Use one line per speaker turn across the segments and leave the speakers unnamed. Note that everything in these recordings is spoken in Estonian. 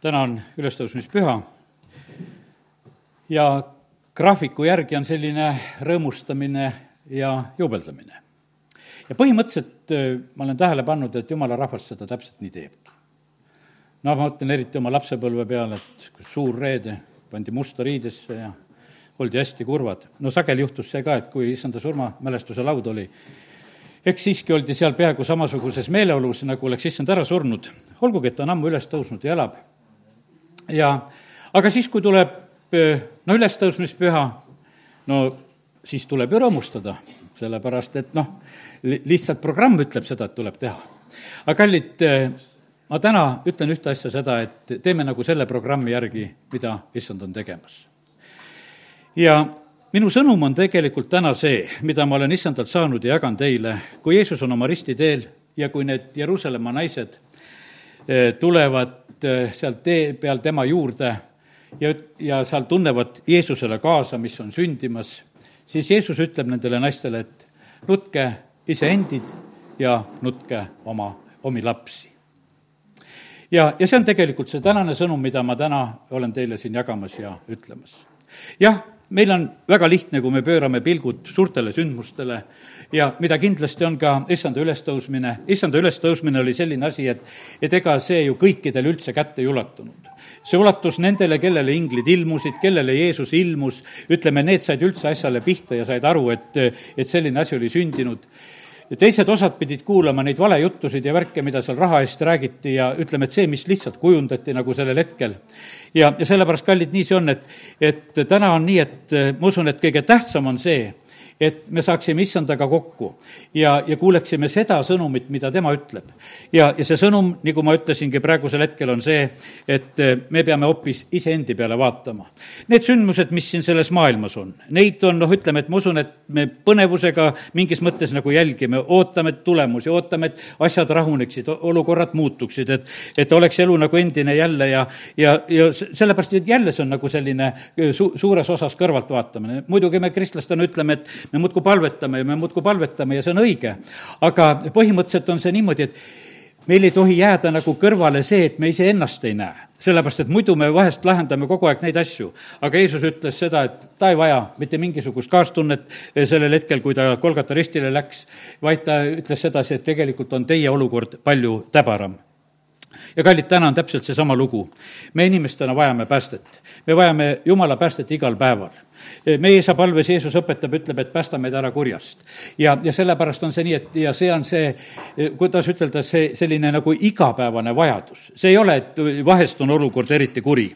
täna on ülestõusmispüha ja graafiku järgi on selline rõõmustamine ja juubeldamine. ja põhimõtteliselt äh, ma olen tähele pannud, et jumala rahvas seda täpselt nii teebki. no ma mõtlen eriti oma lapsepõlve peale, et suur reede pandi musta riidesse ja oldi hästi kurvad. no sageli juhtus see ka, et kui issanda surmamälestuse laud oli, eks siiski oldi seal peaaegu samasuguses meeleolus, nagu oleks issand ära surnud, olgugi et ta on ammu üles tõusnud ja elab. Ja aga siis, kui tuleb no ülestõusmispüha, no siis tuleb ju rõõmustada, sellepärast et noh, lihtsalt programm ütleb seda, et tuleb teha. aga kallid, ma täna ütlen ühte asja, seda, et teeme nagu selle programmi järgi, mida issand on tegemas. ja minu sõnum on tegelikult täna see, mida ma olen issandalt saanud ja jagan teile, kui Jeesus on oma ristiteel ja kui need Jeruusalemma naised tulevad eh, sealt tee peal tema juurde ja, ja seal tunnevad Jeesusele kaasa, mis on sündimas, siis Jeesus ütleb nendele naistele, et nutke iseendid ja nutke oma, omi lapsi. ja, ja see on tegelikult see tänane sõnum, mida ma täna olen teile siin jagamas ja ütlemas. jah, meil on väga lihtne, kui me pöörame pilgud suurtele sündmustele ja mida kindlasti on ka issanda ülestõusmine. issanda ülestõusmine oli selline asi, et, et ega see ju kõikidele üldse kätte ei ulatunud see ulatus nendele, kellele inglid ilmusid, kellele Jeesus ilmus, ütleme, need said üldse asjale pihta ja said aru, et, et selline asi oli sündinud ja teised osad pidid kuulama neid valejuttusid ja värke, mida seal raha eest räägiti ja ütleme, et see, mis lihtsalt kujundati nagu sellel hetkel. ja, ja sellepärast, kallid, nii see on, et, et täna on nii, et ma usun, et kõige tähtsam on see, et me saaksime issandaga kokku ja, ja kuuleksime seda sõnumit, mida tema ütleb. ja, ja see sõnum, nagu ma ütlesingi praegusel hetkel, on see, et eh, me peame hoopis iseendi peale vaatama. Need sündmused, mis siin selles maailmas on, neid on, noh, ütleme, et ma usun, et me põnevusega mingis mõttes nagu jälgime, ootame tulemusi, ootame, et asjad rahuneksid, olukorrad muutuksid, et, et oleks elu nagu endine jälle ja, ja, ja sellepärast, et jälle see on nagu selline eh, su-, suures osas kõrvaltvaatamine. muidugi me kristlastena ütleme, et me muudkui palvetame ja me muudkui palvetame ja see on õige. aga põhimõtteliselt on see niimoodi, et meil ei tohi jääda nagu kõrvale see, et me iseennast ei näe. sellepärast, et muidu me vahest lahendame kogu aeg neid asju. aga Jeesus ütles seda, et ta ei vaja mitte mingisugust kaastunnet sellel hetkel, kui ta Kolgata ristile läks, vaid ta ütles sedasi, et tegelikult on teie olukord palju täbaram ja kallid, täna on täpselt seesama lugu. me inimestena vajame päästet. me vajame Jumala päästet igal päeval meie isa palves Jeesus õpetab, ütleb, et päästa meid ära kurjast. ja, ja sellepärast on see nii, et ja see on see, kuidas ütelda, see selline nagu igapäevane vajadus. see ei ole, et vahest on olukord eriti kuri,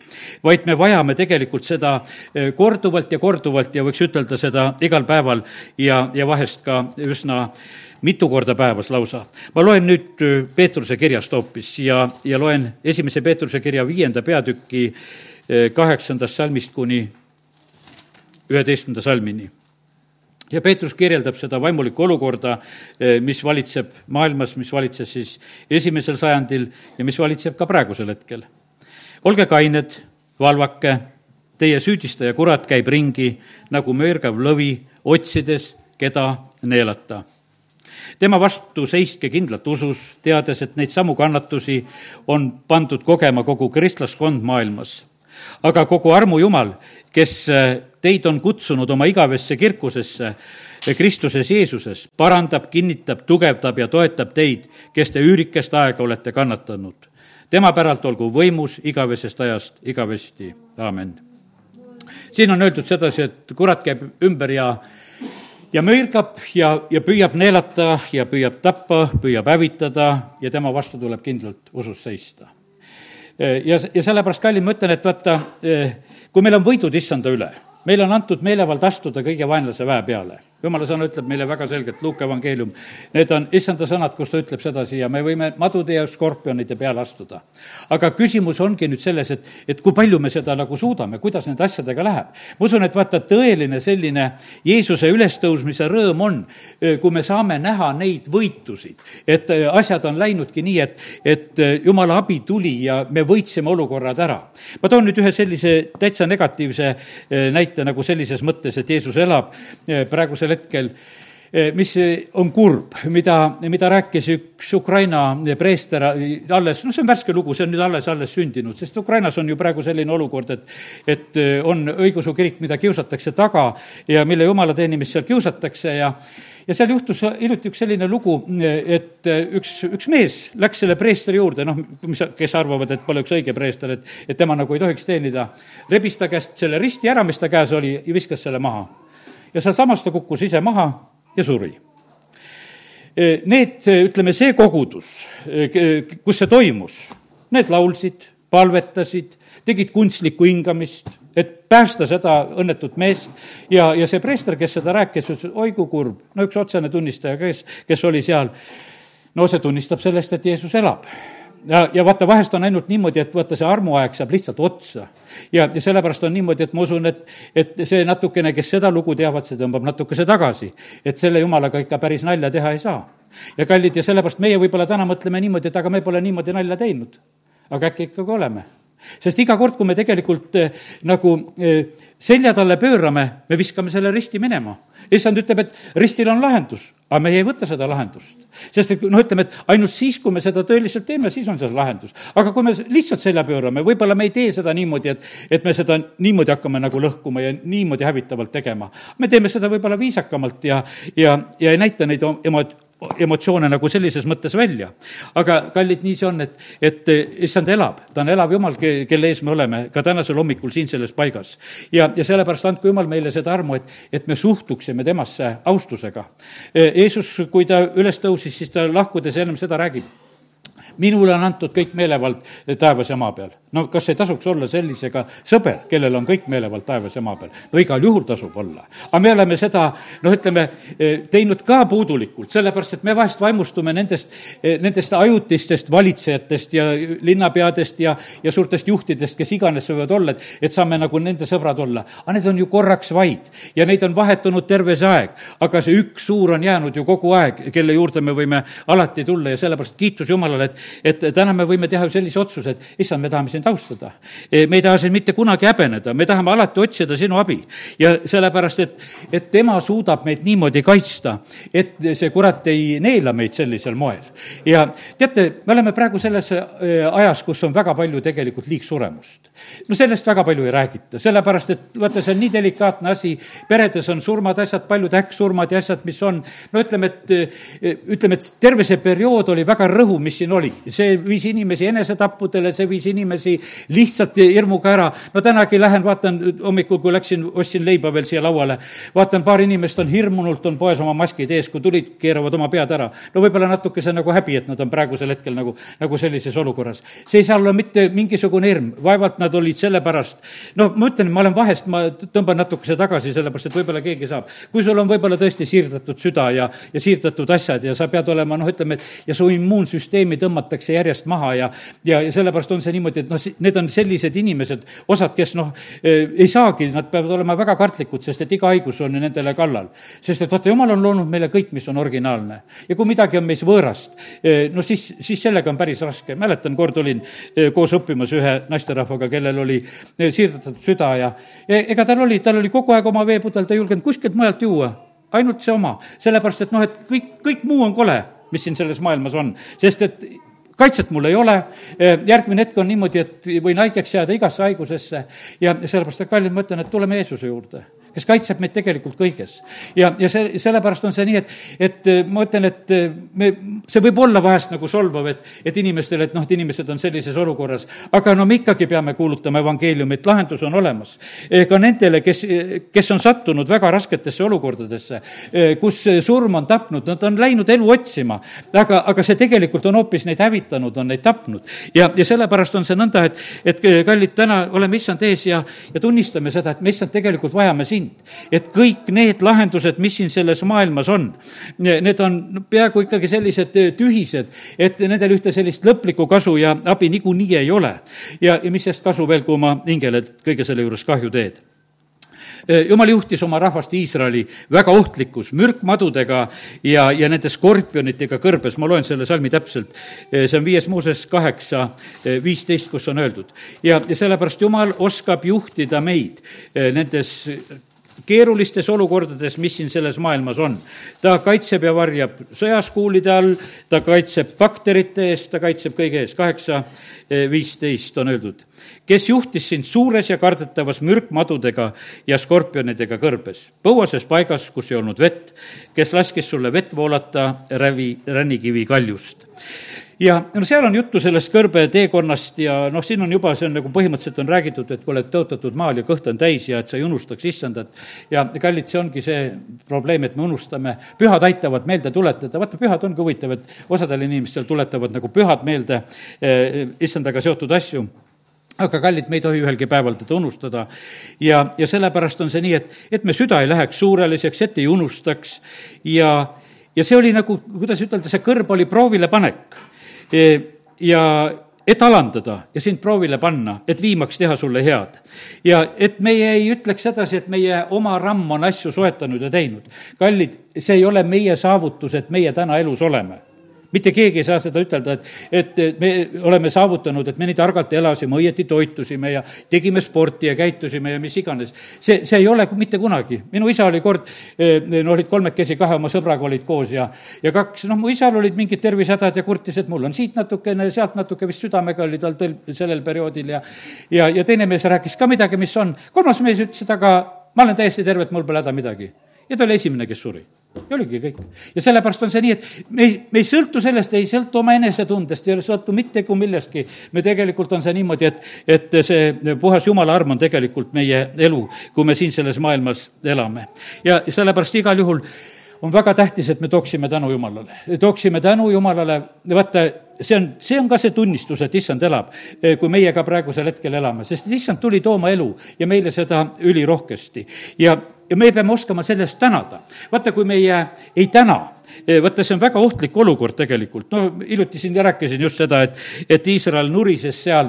vaid me vajame tegelikult seda eh, korduvalt ja korduvalt ja võiks ütelda seda igal päeval ja, ja vahest ka üsna mitu korda päevas lausa. ma loen nüüd eh, Peetruse kirjast hoopis ja, ja loen esimese Peetruse kirja viienda peatüki eh, kaheksandast salmist kuni üheteistkümnenda salmini. ja Peetrus kirjeldab seda vaimulikku olukorda, eh, mis valitseb maailmas, mis valitses siis esimesel sajandil ja mis valitseb ka praegusel hetkel. olge kained, valvake, teie süüdistaja kurat käib ringi nagu möörgav lõvi, otsides, keda neelata tema vastu seiske kindlalt usus, teades, et neid samu kannatusi on pandud kogema kogu kristlaskond maailmas. aga kogu armu Jumal, kes eh, teid on kutsunud oma igavesse kirkusesse Kristuses Jeesuses, parandab, kinnitab, tugevdab ja toetab teid, kes te üürikest aega olete kannatanud. tema päralt olgu võimus igavesest ajast igavesti, aamen. siin on öeldud sedasi, et kurat käib ümber ja ja mürgab ja, ja püüab neelata ja püüab tappa, püüab hävitada ja tema vastu tuleb kindlalt usus seista. ja, ja sellepärast, kallid, ma ütlen, et vaata, kui meil on võidud issanda üle meile on antud meelevald astuda kõige vaenlase väe peale jumala sõna ütleb meile väga selgelt, Luuke evangeelium, need on issanda sõnad, kus ta ütleb sedasi ja me võime madude ja skorpionide peale astuda. aga küsimus ongi nüüd selles, et, et kui palju me seda nagu suudame, kuidas nende asjadega läheb. ma usun, et vaata, tõeline selline Jeesuse ülestõusmise rõõm on, kui me saame näha neid võitusid, et asjad on läinudki nii, et, et jumala abi tuli ja me võitsime olukorrad ära. ma toon nüüd ühe sellise täitsa negatiivse näite nagu sellises mõttes, et Jeesus elab praegusel hetkel mis on kurb, mida, mida rääkis üks Ukraina preester alles, noh, see on värske lugu, see on nüüd alles, alles sündinud, sest Ukrainas on ju praegu selline olukord, et et on õigeusu kirik, mida kiusatakse taga ja mille jumala teenimist seal kiusatakse ja ja seal juhtus hiljuti üks selline lugu, et üks, üks mees läks selle preestri juurde, noh, mis, kes arvavad, et pole üks õige preester, et, et tema nagu ei tohiks teenida, rebis ta käest selle risti ära, mis ta käes oli, ja viskas selle maha ja sealsamas ta kukkus ise maha ja suri. Need, ütleme, see kogudus, kus see toimus, need laulsid, palvetasid, tegid kunstlikku hingamist, et päästa seda õnnetut meest ja, ja see preester, kes seda rääkis, ütles, oi kui kurb, no üks otsene tunnistaja, kes, kes oli seal, no see tunnistab sellest, et Jeesus elab ja, ja vaata, vahest on ainult niimoodi, et vaata, see armuaeg saab lihtsalt otsa. ja, ja sellepärast on niimoodi, et ma usun, et, et see natukene, kes seda lugu teavad, see tõmbab natukese tagasi. et selle jumalaga ikka päris nalja teha ei saa. ja kallid, ja sellepärast meie võib-olla täna mõtleme niimoodi, et aga me pole niimoodi nalja teinud. aga äkki ikkagi oleme sest iga kord, kui me tegelikult eh, nagu eh, selja talle pöörame, me viskame selle risti minema. issand ütleb, et ristil on lahendus, aga meie ei võta seda lahendust. sest et noh, ütleme, et ainult siis, kui me seda tõeliselt teeme, siis on see lahendus. aga kui me lihtsalt selja pöörame, võib-olla me ei tee seda niimoodi, et, et me seda niimoodi hakkame nagu lõhkuma ja niimoodi hävitavalt tegema. me teeme seda võib-olla viisakamalt ja, ja, ja ei näita neid emo-, emotsioone nagu sellises mõttes välja. aga kallid, nii see on, et, et issand elab, ta on elav jumal, kelle ees me oleme ka tänasel hommikul siin selles paigas. ja, ja sellepärast andku jumal meile seda armu, et, et me suhtuksime temasse austusega. Jeesus, kui ta üles tõusis, siis ta lahkudes ennem seda räägib minule on antud kõik meelevald taevas ja maa peal. no kas ei tasuks olla sellisega sõber, kellel on kõik meelevald taevas ja maa peal? no igal juhul tasub olla. aga me oleme seda, noh, ütleme, eh, teinud ka puudulikult, sellepärast et me vahest vaimustume nendest, eh, nendest ajutistest valitsejatest ja linnapeadest ja, ja suurtest juhtidest, kes iganes võivad olla, et, et saame nagu nende sõbrad olla. aga need on ju korraks vaid ja neid on vahetunud terve see aeg. aga see üks suur on jäänud ju kogu aeg, kelle juurde me võime alati tulla ja sellepärast kiitus Jumalale, et et täna me võime teha sellise otsuse, et issand, me tahame sind austada. E, me ei taha sind mitte kunagi häbeneda, me tahame alati otsida sinu abi. ja sellepärast, et, et tema suudab meid niimoodi kaitsta, et see kurat ei neela meid sellisel moel. ja teate, me oleme praegu selles e, ajas, kus on väga palju tegelikult liigsuremust. no sellest väga palju ei räägita, sellepärast et vaata, see on nii delikaatne asi, peredes on surmad, asjad, paljud äkksurmad ja asjad, mis on, no ütleme, et e, ütleme, et terve see periood oli väga rõhuv, mis siin oli see viis inimesi enesetappudele, see viis inimesi lihtsalt hirmuga ära. no tänagi lähen, vaatan hommikul, kui läksin, ostsin leiba veel siia lauale, vaatan, paar inimest on hirmunult, on poes oma maskid ees, kui tulid, keeravad oma pead ära. no võib-olla natukese nagu häbi, et nad on praegusel hetkel nagu, nagu sellises olukorras. see ei saa olla mitte mingisugune hirm, vaevalt nad olid sellepärast, no ma ütlen, ma olen vahest, ma tõmban natukese tagasi, sellepärast et võib-olla keegi saab. kui sul on võib-olla tõesti siirdatud süda ja, ja siirdatud asjad ja sa pead olema, noh, ütleme, et ja su immuunsüsteemi tõmmata tõmmatakse järjest maha ja, ja, sellepärast on see niimoodi, et noh, need on sellised inimesed, osad, kes noh, eh, ei saagi, nad peavad olema väga kartlikud, sest et iga haigus on nendele kallal. sest et vaata, jumal on loonud meile kõik, mis on originaalne. ja kui midagi on meis võõrast, eh, no siis, siis sellega on päris raske. mäletan, kord olin eh, koos õppimas ühe naisterahvaga, kellel oli siirdatud süda ja, ja ega tal oli, tal oli kogu aeg oma veepudel, ta ei julgenud kuskilt mujalt juua ainult see oma, sellepärast et noh, et kõik, kõik muu on kole, mis siin selles maailmas on, sest et kaitset mul ei ole, järgmine hetk on niimoodi, et võin haigeks jääda igasse haigusesse. Ja sellepärast, et kallid, ma ütlen, et tuleme Jeesuse juurde kes kaitseb meid tegelikult kõiges. ja, ja see, sellepärast on see nii, et, et äh, ma ütlen, et äh, me, see võib olla vahest nagu solvav, et, et inimestele, et noh, et inimesed on sellises olukorras, aga no me ikkagi peame kuulutama evangeeliumi, et lahendus on olemas. ka nendele, kes, kes on sattunud väga rasketesse olukordadesse, kus surm on tapnud, nad on läinud elu otsima, aga, aga see tegelikult on hoopis neid hävitanud, on neid tapnud. ja, ja sellepärast on see nõnda, et, et kallid, täna oleme issand ees ja, ja tunnistame seda, et me issand tegelikult vajame sind sind. et kõik need lahendused, mis siin selles maailmas on, need on peaaegu ikkagi sellised äh, tühised, et nendel ühte sellist lõplikku kasu ja abi niikuinii ei ole. ja, ja mis sest kasu veel, kui oma hingele kõige selle juures kahju teed äh, jumal juhtis oma rahvast Iisraeli väga ohtlikus mürkmadudega ja, ja nende skorpionitega kõrbes, ma loen selle salmi täpselt, äh, see on viies Mooses kaheksa, viisteist, kus on öeldud. ja, ja sellepärast Jumal oskab juhtida meid nendes keerulistes olukordades, mis siin selles maailmas on. ta kaitseb ja varjab sõjaskuulide all, ta kaitseb bakterite eest, ta kaitseb kõige eest, kaheksa viisteist on öeldud. kes juhtis sind suures ja kardetavas mürkmadudega ja skorpionidega kõrbes, põuases paigas, kus ei olnud vett, kes laskis sulle vett voolata rävi, rännikivi kaljust ja no seal on juttu sellest kõrbeteekonnast ja noh, siin on juba, see on nagu põhimõtteliselt on räägitud, et kui oled tõotatud maal ja kõht on täis ja et sa ei unustaks issandat. ja kallid, see ongi see probleem, et me unustame, pühad aitavad meelde tuletada, vaata, pühad ongi huvitav, et osadel inimestel tuletavad nagu pühad meelde eh, issandaga seotud asju. Aga kallid, me ei tohi ühelgi päeval teda unustada. ja, ja sellepärast on see nii, et, et me süda ei läheks suureliseks, et ei unustaks. Ja, ja see oli nagu, kuidas ütelda, see kõrb oli proovile panek ja et alandada ja sind proovile panna, et viimaks teha sulle head. ja et meie ei ütleks sedasi, et meie oma ramm on asju soetanud ja teinud. kallid, see ei ole meie saavutus, et meie täna elus oleme mitte keegi ei saa seda ütelda, et, et me oleme saavutanud, et me nii targalt elasime, õieti toitusime ja tegime sporti ja käitusime ja mis iganes. see, see ei ole mitte kunagi. minu isa oli kord, eh, no olid kolmekesi, kahe oma sõbraga olid koos ja, ja kaks, noh, mu isal olid mingid tervisehädad ja kurtis, et mul on siit natukene, sealt natuke, vist südamega oli tal tõl-, sellel perioodil ja ja, ja teine mees rääkis ka midagi, mis on. kolmas mees ütles, et aga ma olen täiesti terve, et mul pole häda midagi. ja ta oli esimene, kes suri ja oligi kõik. ja sellepärast on see nii, et me ei, me ei sõltu sellest, ei sõltu oma enesetundest, ei sõltu mitte kui millestki. me tegelikult on see niimoodi, et, et see puhas jumala arm on tegelikult meie elu, kui me siin selles maailmas elame. ja sellepärast igal juhul on väga tähtis, et me tooksime tänu Jumalale, tooksime tänu Jumalale, vaata, see on, see on ka see tunnistus, et issand elab, kui meie ka praegusel hetkel elame, sest issand tuli tooma elu ja meile seda ülirohkesti. ja ja me peame oskama selle eest tänada. vaata, kui meie ei täna, eh, vaata, see on väga ohtlik olukord tegelikult, no hiljuti siin rääkisin just seda, et, et Iisrael nurises seal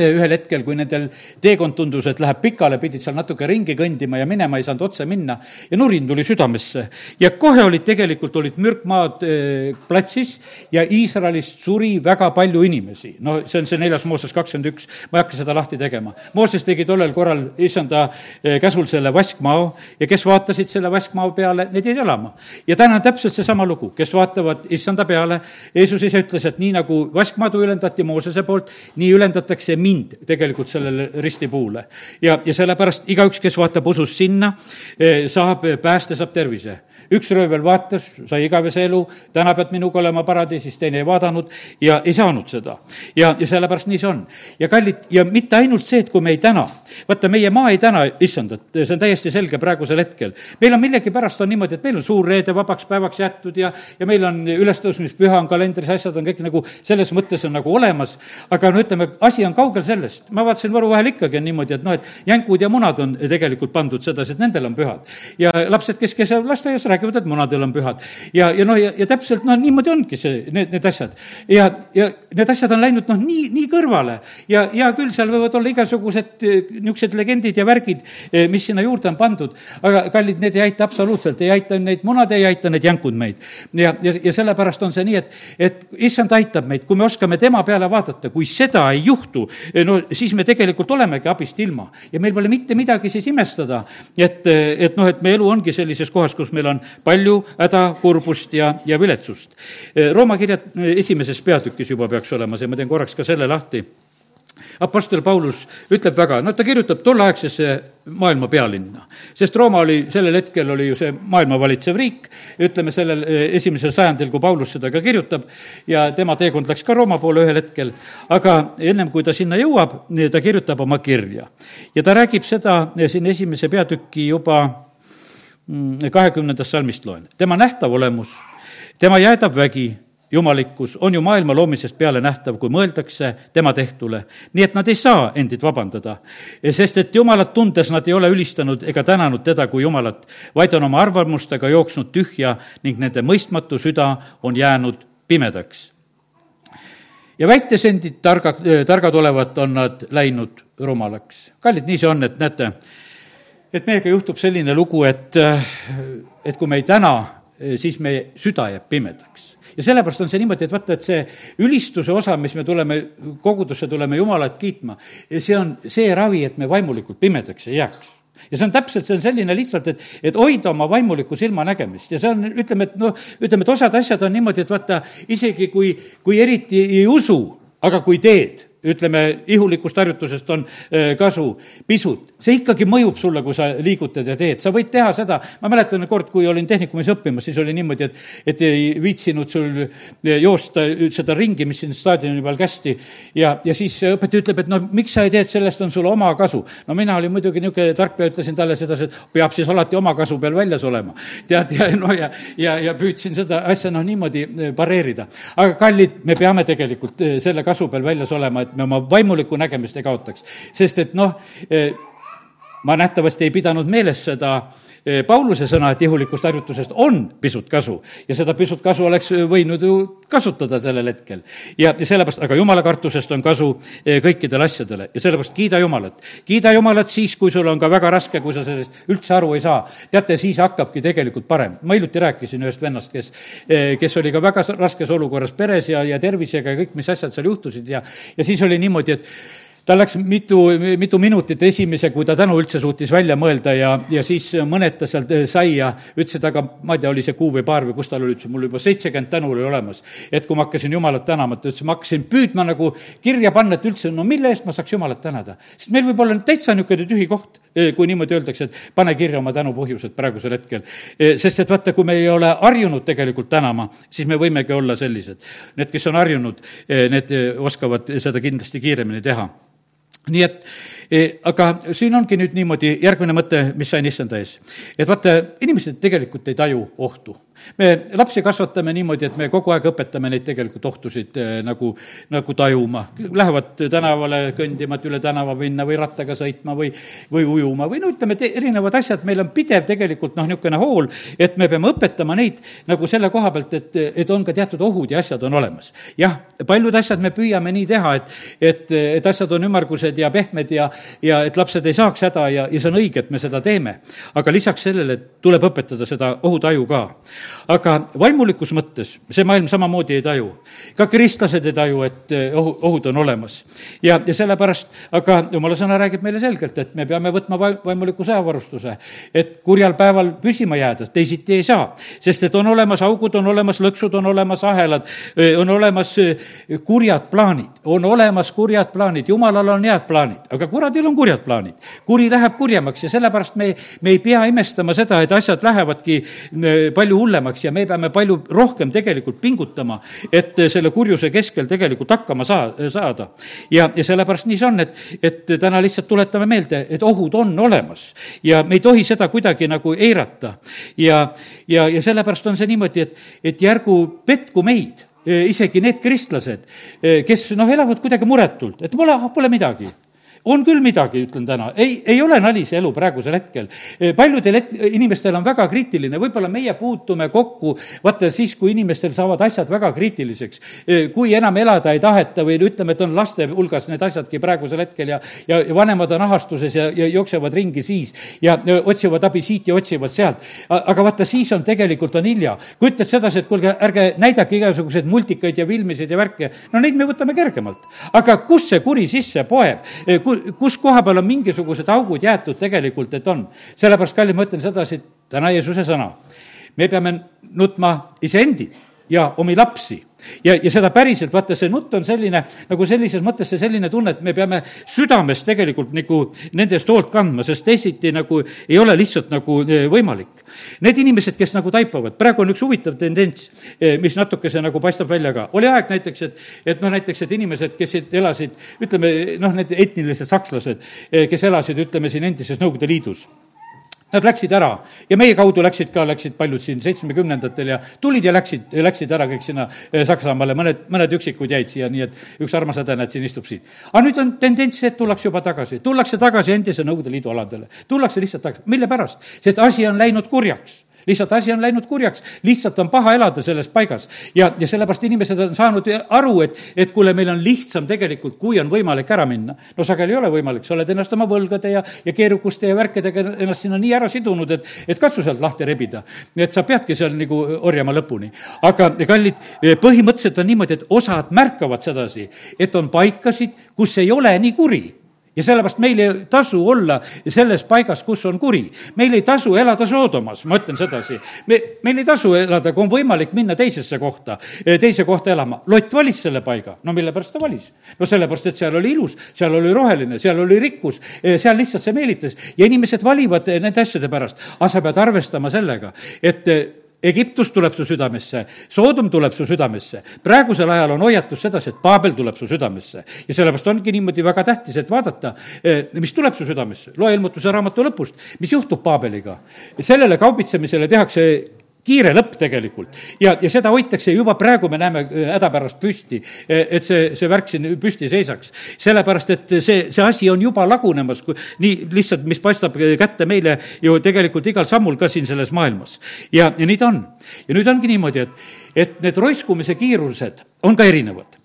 ühel hetkel, kui nendel teekond tundus, et läheb pikale, pidid seal natuke ringi kõndima ja minema ei saanud otse minna ja nurin tuli südamesse. ja kohe olid tegelikult, olid mürkmaad äh, platsis ja Iisraelist suri väga palju inimesi. no see on see neljas Mooses kakskümmend üks, ma ei hakka seda lahti tegema. Mooses tegi tollel korral issanda äh, käsul selle vaskmao ja kes vaatasid selle vaskmao peale, need jäid elama. ja täna on täpselt seesama lugu, kes vaatavad issanda peale, Jeesus ise ütles, et nii nagu vaskmaadu ülendati Moosese poolt, nii ülendatakse mind tegelikult sellele ristipuule. ja, ja sellepärast igaüks, kes vaatab usus sinna, eh, saab pääste, saab tervise üks röövel vaatas, sai igavese elu, täna pead minuga olema paradiisis, teine ei vaadanud ja ei saanud seda. ja, ja sellepärast nii see on. ja kallid, ja mitte ainult see, et kui me ei täna, vaata, meie maa ei täna issandat, see on täiesti selge praegusel hetkel. meil on millegipärast on niimoodi, et meil on suur reede vabaks päevaks jäetud ja, ja meil on ülestõusmispüha on kalendris, asjad on kõik nagu selles mõttes on nagu olemas, aga no ütleme, asi on kaugel sellest. ma vaatasin Võru vahel ikkagi on niimoodi, et noh, et jänkud ja munad on tegelikult pandud sedasi, et nendel on pühad. ja lapsed, kes käivad lasteaias, räägivad räägivad, et munadel on pühad. ja, ja noh, ja, ja täpselt noh, niimoodi ongi see, need, need asjad. ja, ja need asjad on läinud noh, nii, nii kõrvale ja hea küll, seal võivad olla igasugused eh, niisugused legendid ja värgid, eh, mis sinna juurde on pandud, aga kallid, need ei aita absoluutselt, ei aita neid munad, ei aita need jänkud meid. ja, ja, ja sellepärast on see nii, et, et issand aitab meid, kui me oskame tema peale vaadata, kui seda ei juhtu, eh, no siis me tegelikult olemegi abist ilma. ja meil pole mitte midagi siis imestada, et, et noh, et meie elu ongi sellises kohas, kus meil on palju häda, kurbust ja, ja viletsust. Rooma kirja esimeses peatükis juba peaks olema see, ma teen korraks ka selle lahti Apostel Paulus ütleb väga, no ta kirjutab tolleaegsesse maailma pealinna. sest Rooma oli, sellel hetkel oli ju see maailma valitsev riik, ütleme sellel eh, esimesel sajandil, kui Paulus seda ka kirjutab, ja tema teekond läks ka Rooma poole ühel hetkel, aga ennem kui ta sinna jõuab, ta kirjutab oma kirja. ja ta räägib seda eh, siin esimese peatüki juba kahekümnendast salmist loen. tema nähtav olemus, tema jäädav vägi, jumalikkus on ju maailma loomisest peale nähtav, kui mõeldakse tema tehtule. nii et nad ei saa endid vabandada, sest et Jumalat tundes nad ei ole ülistanud ega tänanud teda kui Jumalat, vaid on oma arvamustega jooksnud tühja ning nende mõistmatu süda on jäänud pimedaks. ja väites endid targa, targad olevat, on nad läinud rumalaks. kallid, nii see on, et näete, et meiega juhtub selline lugu, et, et kui me ei täna, siis meie süda jääb pimedaks. ja sellepärast on see niimoodi, et vaata, et see ülistuse osa, mis me tuleme, kogudusse tuleme Jumalat kiitma, see on see ravi, et me vaimulikult pimedaks ei jääks ja see on täpselt, see on selline lihtsalt, et, et hoida oma vaimulikku silmanägemist ja see on, ütleme, et noh, ütleme, et osad asjad on niimoodi, et vaata, isegi kui, kui eriti ei usu, aga kui teed ütleme, ihulikust harjutusest on kasu pisut, see ikkagi mõjub sulle, kui sa liigutad ja teed, sa võid teha seda, ma mäletan kord, kui olin tehnikumis õppimas, siis oli niimoodi, et, et ei viitsinud sul joosta seda ringi, mis siin staadioni peal kästi, ja, ja siis õpetaja ütleb, et no miks sa ei tee, et sellest on sul oma kasu. no mina olin muidugi niisugune tark ja ütlesin talle sedasi, et peab siis alati oma kasu peal väljas olema. tead, ja no ja, ja, ja püüdsin seda asja noh, niimoodi pareerida. aga kallid, me peame tegelikult selle kasu peal väljas olema, et me oma vaimulikku nägemist ei kaotaks. sest et noh, eh, ma nähtavasti ei pidanud meeles seda eh, Pauluse sõna, et ihulikust harjutusest on pisut kasu ja seda pisut kasu oleks võinud ju kasutada sellel hetkel. ja, ja sellepärast, aga jumala kartusest on kasu eh, kõikidele asjadele ja sellepärast kiida Jumalat. kiida Jumalat siis, kui sul on ka väga raske, kui sa sellest üldse aru ei saa. teate, siis hakkabki tegelikult parem. ma hiljuti rääkisin ühest vennast, kes, kes oli ka väga raskes olukorras peres ja, ja tervisega ja kõik, mis asjad seal juhtusid ja, ja siis oli niimoodi, et tal läks mitu, mitu minutit esimese, kui ta tänu üldse suutis välja mõelda ja, ja siis mõned ta sealt sai ja ütles, et aga ma ei tea, oli see kuu või paar või kus tal oli, ütles, mul juba seitsekümmend tänu oli olemas. et kui ma hakkasin Jumalat tänama, ta ütles, ma hakkasin püüdma nagu kirja panna, et üldse, no mille eest ma saaks Jumalat tänada. sest meil võib olla täitsa niisugune tühi koht, eh, kui niimoodi öeldakse, et pane kirja oma tänupõhjused praegusel hetkel. Eh, sest et vaata, kui me ei ole harjunud tegelikult tänama, siis me võimegi olla sellised. Need, kes on harjunud, eh, need oskavad seda kindlasti kiiremini teha nii et Eh, aga siin ongi nüüd niimoodi, järgmine mõte, mis sain issanda ees. et vaata, inimesed tegelikult ei taju ohtu. Me lapsi kasvatame niimoodi, et me kogu aeg õpetame neid tegelikult ohtusid eh, nagu, nagu tajuma. Lähevad tänavale kõndima, et üle tänava minna või rattaga sõitma või, või ujuma või no ütleme, et erinevad asjad, meil on pidev tegelikult noh, niisugune hool, et me peame õpetama neid nagu selle koha pealt, et, et on ka teatud ohud ja asjad on olemas. jah, paljud asjad me püüame nii teha, et, et, et asjad on ümmargused ja pehmed ja, ja et lapsed ei saaks häda ja, ja see on õige, et me seda teeme. aga lisaks sellele tuleb õpetada seda ohutaju ka. Aga vaimulikus mõttes see maailm samamoodi ei taju. ka kristlased ei taju, et eh, ohu, ohud on olemas. ja, ja sellepärast, aga jumala sõna räägib meile selgelt, et me peame võtma vaimuliku sõjavarustuse, et kurjal päeval püsima jääda, teisiti ei saa. sest et on olemas augud, on olemas lõksud, on olemas ahelad, eh, on olemas eh, kurjad plaanid, on olemas kurjad plaanid, jumalal on head plaanid, aga kuradil on kurjad plaanid. kuri läheb kurjemaks ja sellepärast me, me ei pea imestama seda, et asjad lähevadki palju hullemaks ja me peame palju rohkem tegelikult pingutama, et selle kurjuse keskel tegelikult hakkama saa-, saada. ja, ja sellepärast nii see on, et, et täna lihtsalt tuletame meelde, et ohud on olemas ja me ei tohi seda kuidagi nagu eirata. ja, ja, ja sellepärast on see niimoodi, et, et järgu petku meid isegi need kristlased, kes noh, elavad kuidagi muretult, et pole, pole midagi on küll midagi, ütlen täna, ei, ei ole nali see elu praegusel hetkel. paljudel et-, inimestel on väga kriitiline, võib-olla meie puutume kokku vaata siis, kui inimestel saavad asjad väga kriitiliseks. kui enam elada ei taheta või ütleme, et on laste hulgas need asjadki praegusel hetkel ja, ja, ja vanemad on ahastuses ja, ja jooksevad ringi siis ja, otsivad abi siit ja otsivad sealt. aga vaata, siis on tegelikult on hilja. kui ütled sedasi, et kuulge, ärge näidake igasuguseid multikaid ja filmisid ja värke, no neid me võtame kergemalt. aga kus see kuri sisse poeb? Kus koha peal on mingisugused augud jäetud tegelikult, et on. sellepärast, kallid, ma ütlen sedasi, täna Jeesuse sõna. me peame nutma iseendid ja omi lapsi ja, ja seda päriselt, vaata, see nutt on selline, nagu sellises mõttes see selline tunne, et me peame südames tegelikult nagu nende eest hoolt kandma, sest teisiti nagu ei ole lihtsalt nagu e, võimalik. Need inimesed, kes nagu taipavad, praegu on üks huvitav tendents, e, mis natukese nagu paistab välja ka. oli aeg näiteks, et, et noh, näiteks, et inimesed, kes elasid, ütleme noh, need etnilised sakslased, e, kes elasid, ütleme siin endises Nõukogude Liidus Nad läksid ära ja meie kaudu läksid ka, läksid paljud siin seitsmekümnendatel ja tulid ja läksid, läksid ära kõik sinna eh, Saksamaale, mõned, mõned üksikud jäid siia, nii et üks armas õde, näed, siin istub siin. aga nüüd on tendents see, et tullakse juba tagasi, tullakse tagasi endise Nõukogude Liidu aladele. tullakse lihtsalt tagasi, mille pärast? sest asi on läinud kurjaks lihtsalt asi on läinud kurjaks, lihtsalt on paha elada selles paigas. ja, ja sellepärast inimesed on saanud aru, et, et kuule, meil on lihtsam tegelikult, kui on võimalik ära minna. no sageli ei ole võimalik, sa oled ennast oma võlgade ja, ja keerukuste ja värkidega ennast sinna nii ära sidunud, et, et katsu sealt lahti rebida. et sa peadki seal nagu orjama lõpuni. aga kallid, põhimõtteliselt on niimoodi, et osad märkavad sedasi, et on paikasid, kus ei ole nii kuri ja sellepärast meil ei tasu olla selles paigas, kus on kuri. meil ei tasu elada Soodomas, ma ütlen sedasi. me, meil ei tasu elada, kui on võimalik minna teisesse kohta, teise kohta elama. Lott valis selle paiga, no mille pärast ta valis? no sellepärast, et seal oli ilus, seal oli roheline, seal oli rikkus, seal lihtsalt see meelitas ja inimesed valivad nende asjade pärast. aga sa pead arvestama sellega, et Egiptus tuleb su südamesse, Soodom tuleb su südamesse. praegusel ajal on hoiatus sedasi, et Paabel tuleb su südamesse. ja sellepärast ongi niimoodi väga tähtis, et vaadata, eh, mis tuleb su südamesse. loe ilmutuse raamatu lõpust, mis juhtub Paabeliga. sellele kaubitsemisele tehakse kiire lõpp tegelikult. ja, ja seda hoitakse juba praegu, me näeme äh, hädapärast püsti, äh, et see, see värk siin püsti seisaks. sellepärast, et see, see asi on juba lagunemas, nii lihtsalt, mis paistab kätte meile ju tegelikult igal sammul ka siin selles maailmas. ja, ja nii ta on. ja nüüd ongi niimoodi, et, et need roiskumise kiirused on ka erinevad.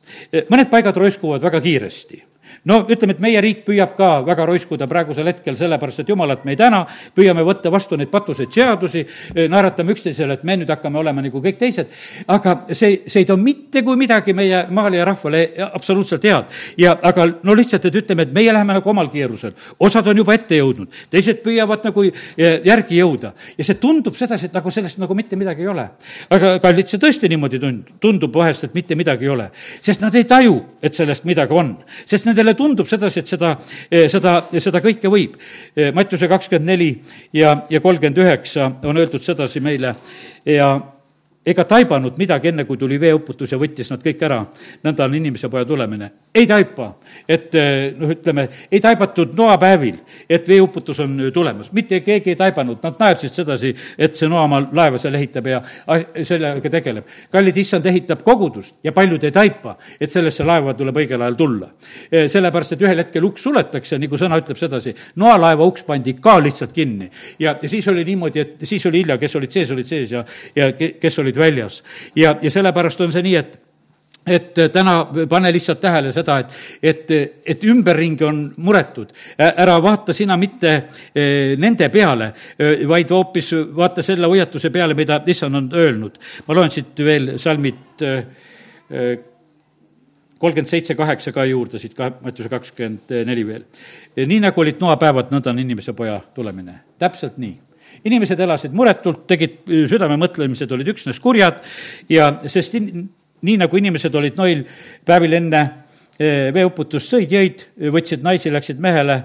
mõned paigad roiskuvad väga kiiresti no ütleme, et meie riik püüab ka väga roiskuda praegusel hetkel, sellepärast et jumalat me ei täna, püüame võtta vastu neid patuseid seadusi, naeratame üksteisele, et me nüüd hakkame olema nagu kõik teised, aga see, see ei too mitte kui midagi meie maale ja rahvale absoluutselt head. ja aga no lihtsalt, et ütleme, et meie läheme nagu omal kiirusel, osad on juba ette jõudnud, teised püüavad nagu eh, järgi jõuda. Ja see tundub sedasi, et nagu sellest nagu mitte midagi ei ole. aga kallid, see tõesti niimoodi tund-, tundub vahest, et mitte midagi ei ole, sest nad ei taju, et sellest midagi on, sest nendele nendele tundub sedasi, et seda, eh, seda, seda kõike võib. Eh, Mattiuse kakskümmend neli ja, ja kolmkümmend üheksa on öeldud sedasi meile ja ega taibanud midagi, enne kui tuli veeuputus ja võttis nad kõik ära. nõnda on inimese poja tulemine. Ei taipa, et eh, noh, ütleme, ei taibatud noapäevil, et veeuputus on tulemas. mitte keegi ei taibanud, nad naersid sedasi, et see Noamaa laeva seal ehitab ja sellega tegeleb. kallid issand ehitab kogudust ja paljud ei taipa, et sellesse laeva tuleb õigel ajal tulla. Eh, sellepärast, et ühel hetkel uks suletakse, nagu sõna ütleb sedasi, noalaeva uks pandi ka lihtsalt kinni. ja, ja siis oli niimoodi, et siis oli hilja, kes olid sees, olid sees ja, ja kes olid väljas. ja, ja sellepärast on see nii, et et täna pane lihtsalt tähele seda, et, et, et ümberringi on muretud. ära vaata sina mitte e, nende peale, e, vaid hoopis vaata selle hoiatuse peale, mida issand on öelnud. ma loen siit veel salmid kolmkümmend seitse, kaheksa ka juurde, siit ka, Mattiuse kakskümmend neli veel. nii nagu olid noapäevad, nõnda on inimese poja tulemine. täpselt nii inimesed elasid muretult, tegid südamemõtlemised olid üksnes kurjad ja sest in, nii nagu inimesed olid noil päevil enne eh, veeuputust sõid, jõid, võtsid naisi, läksid mehele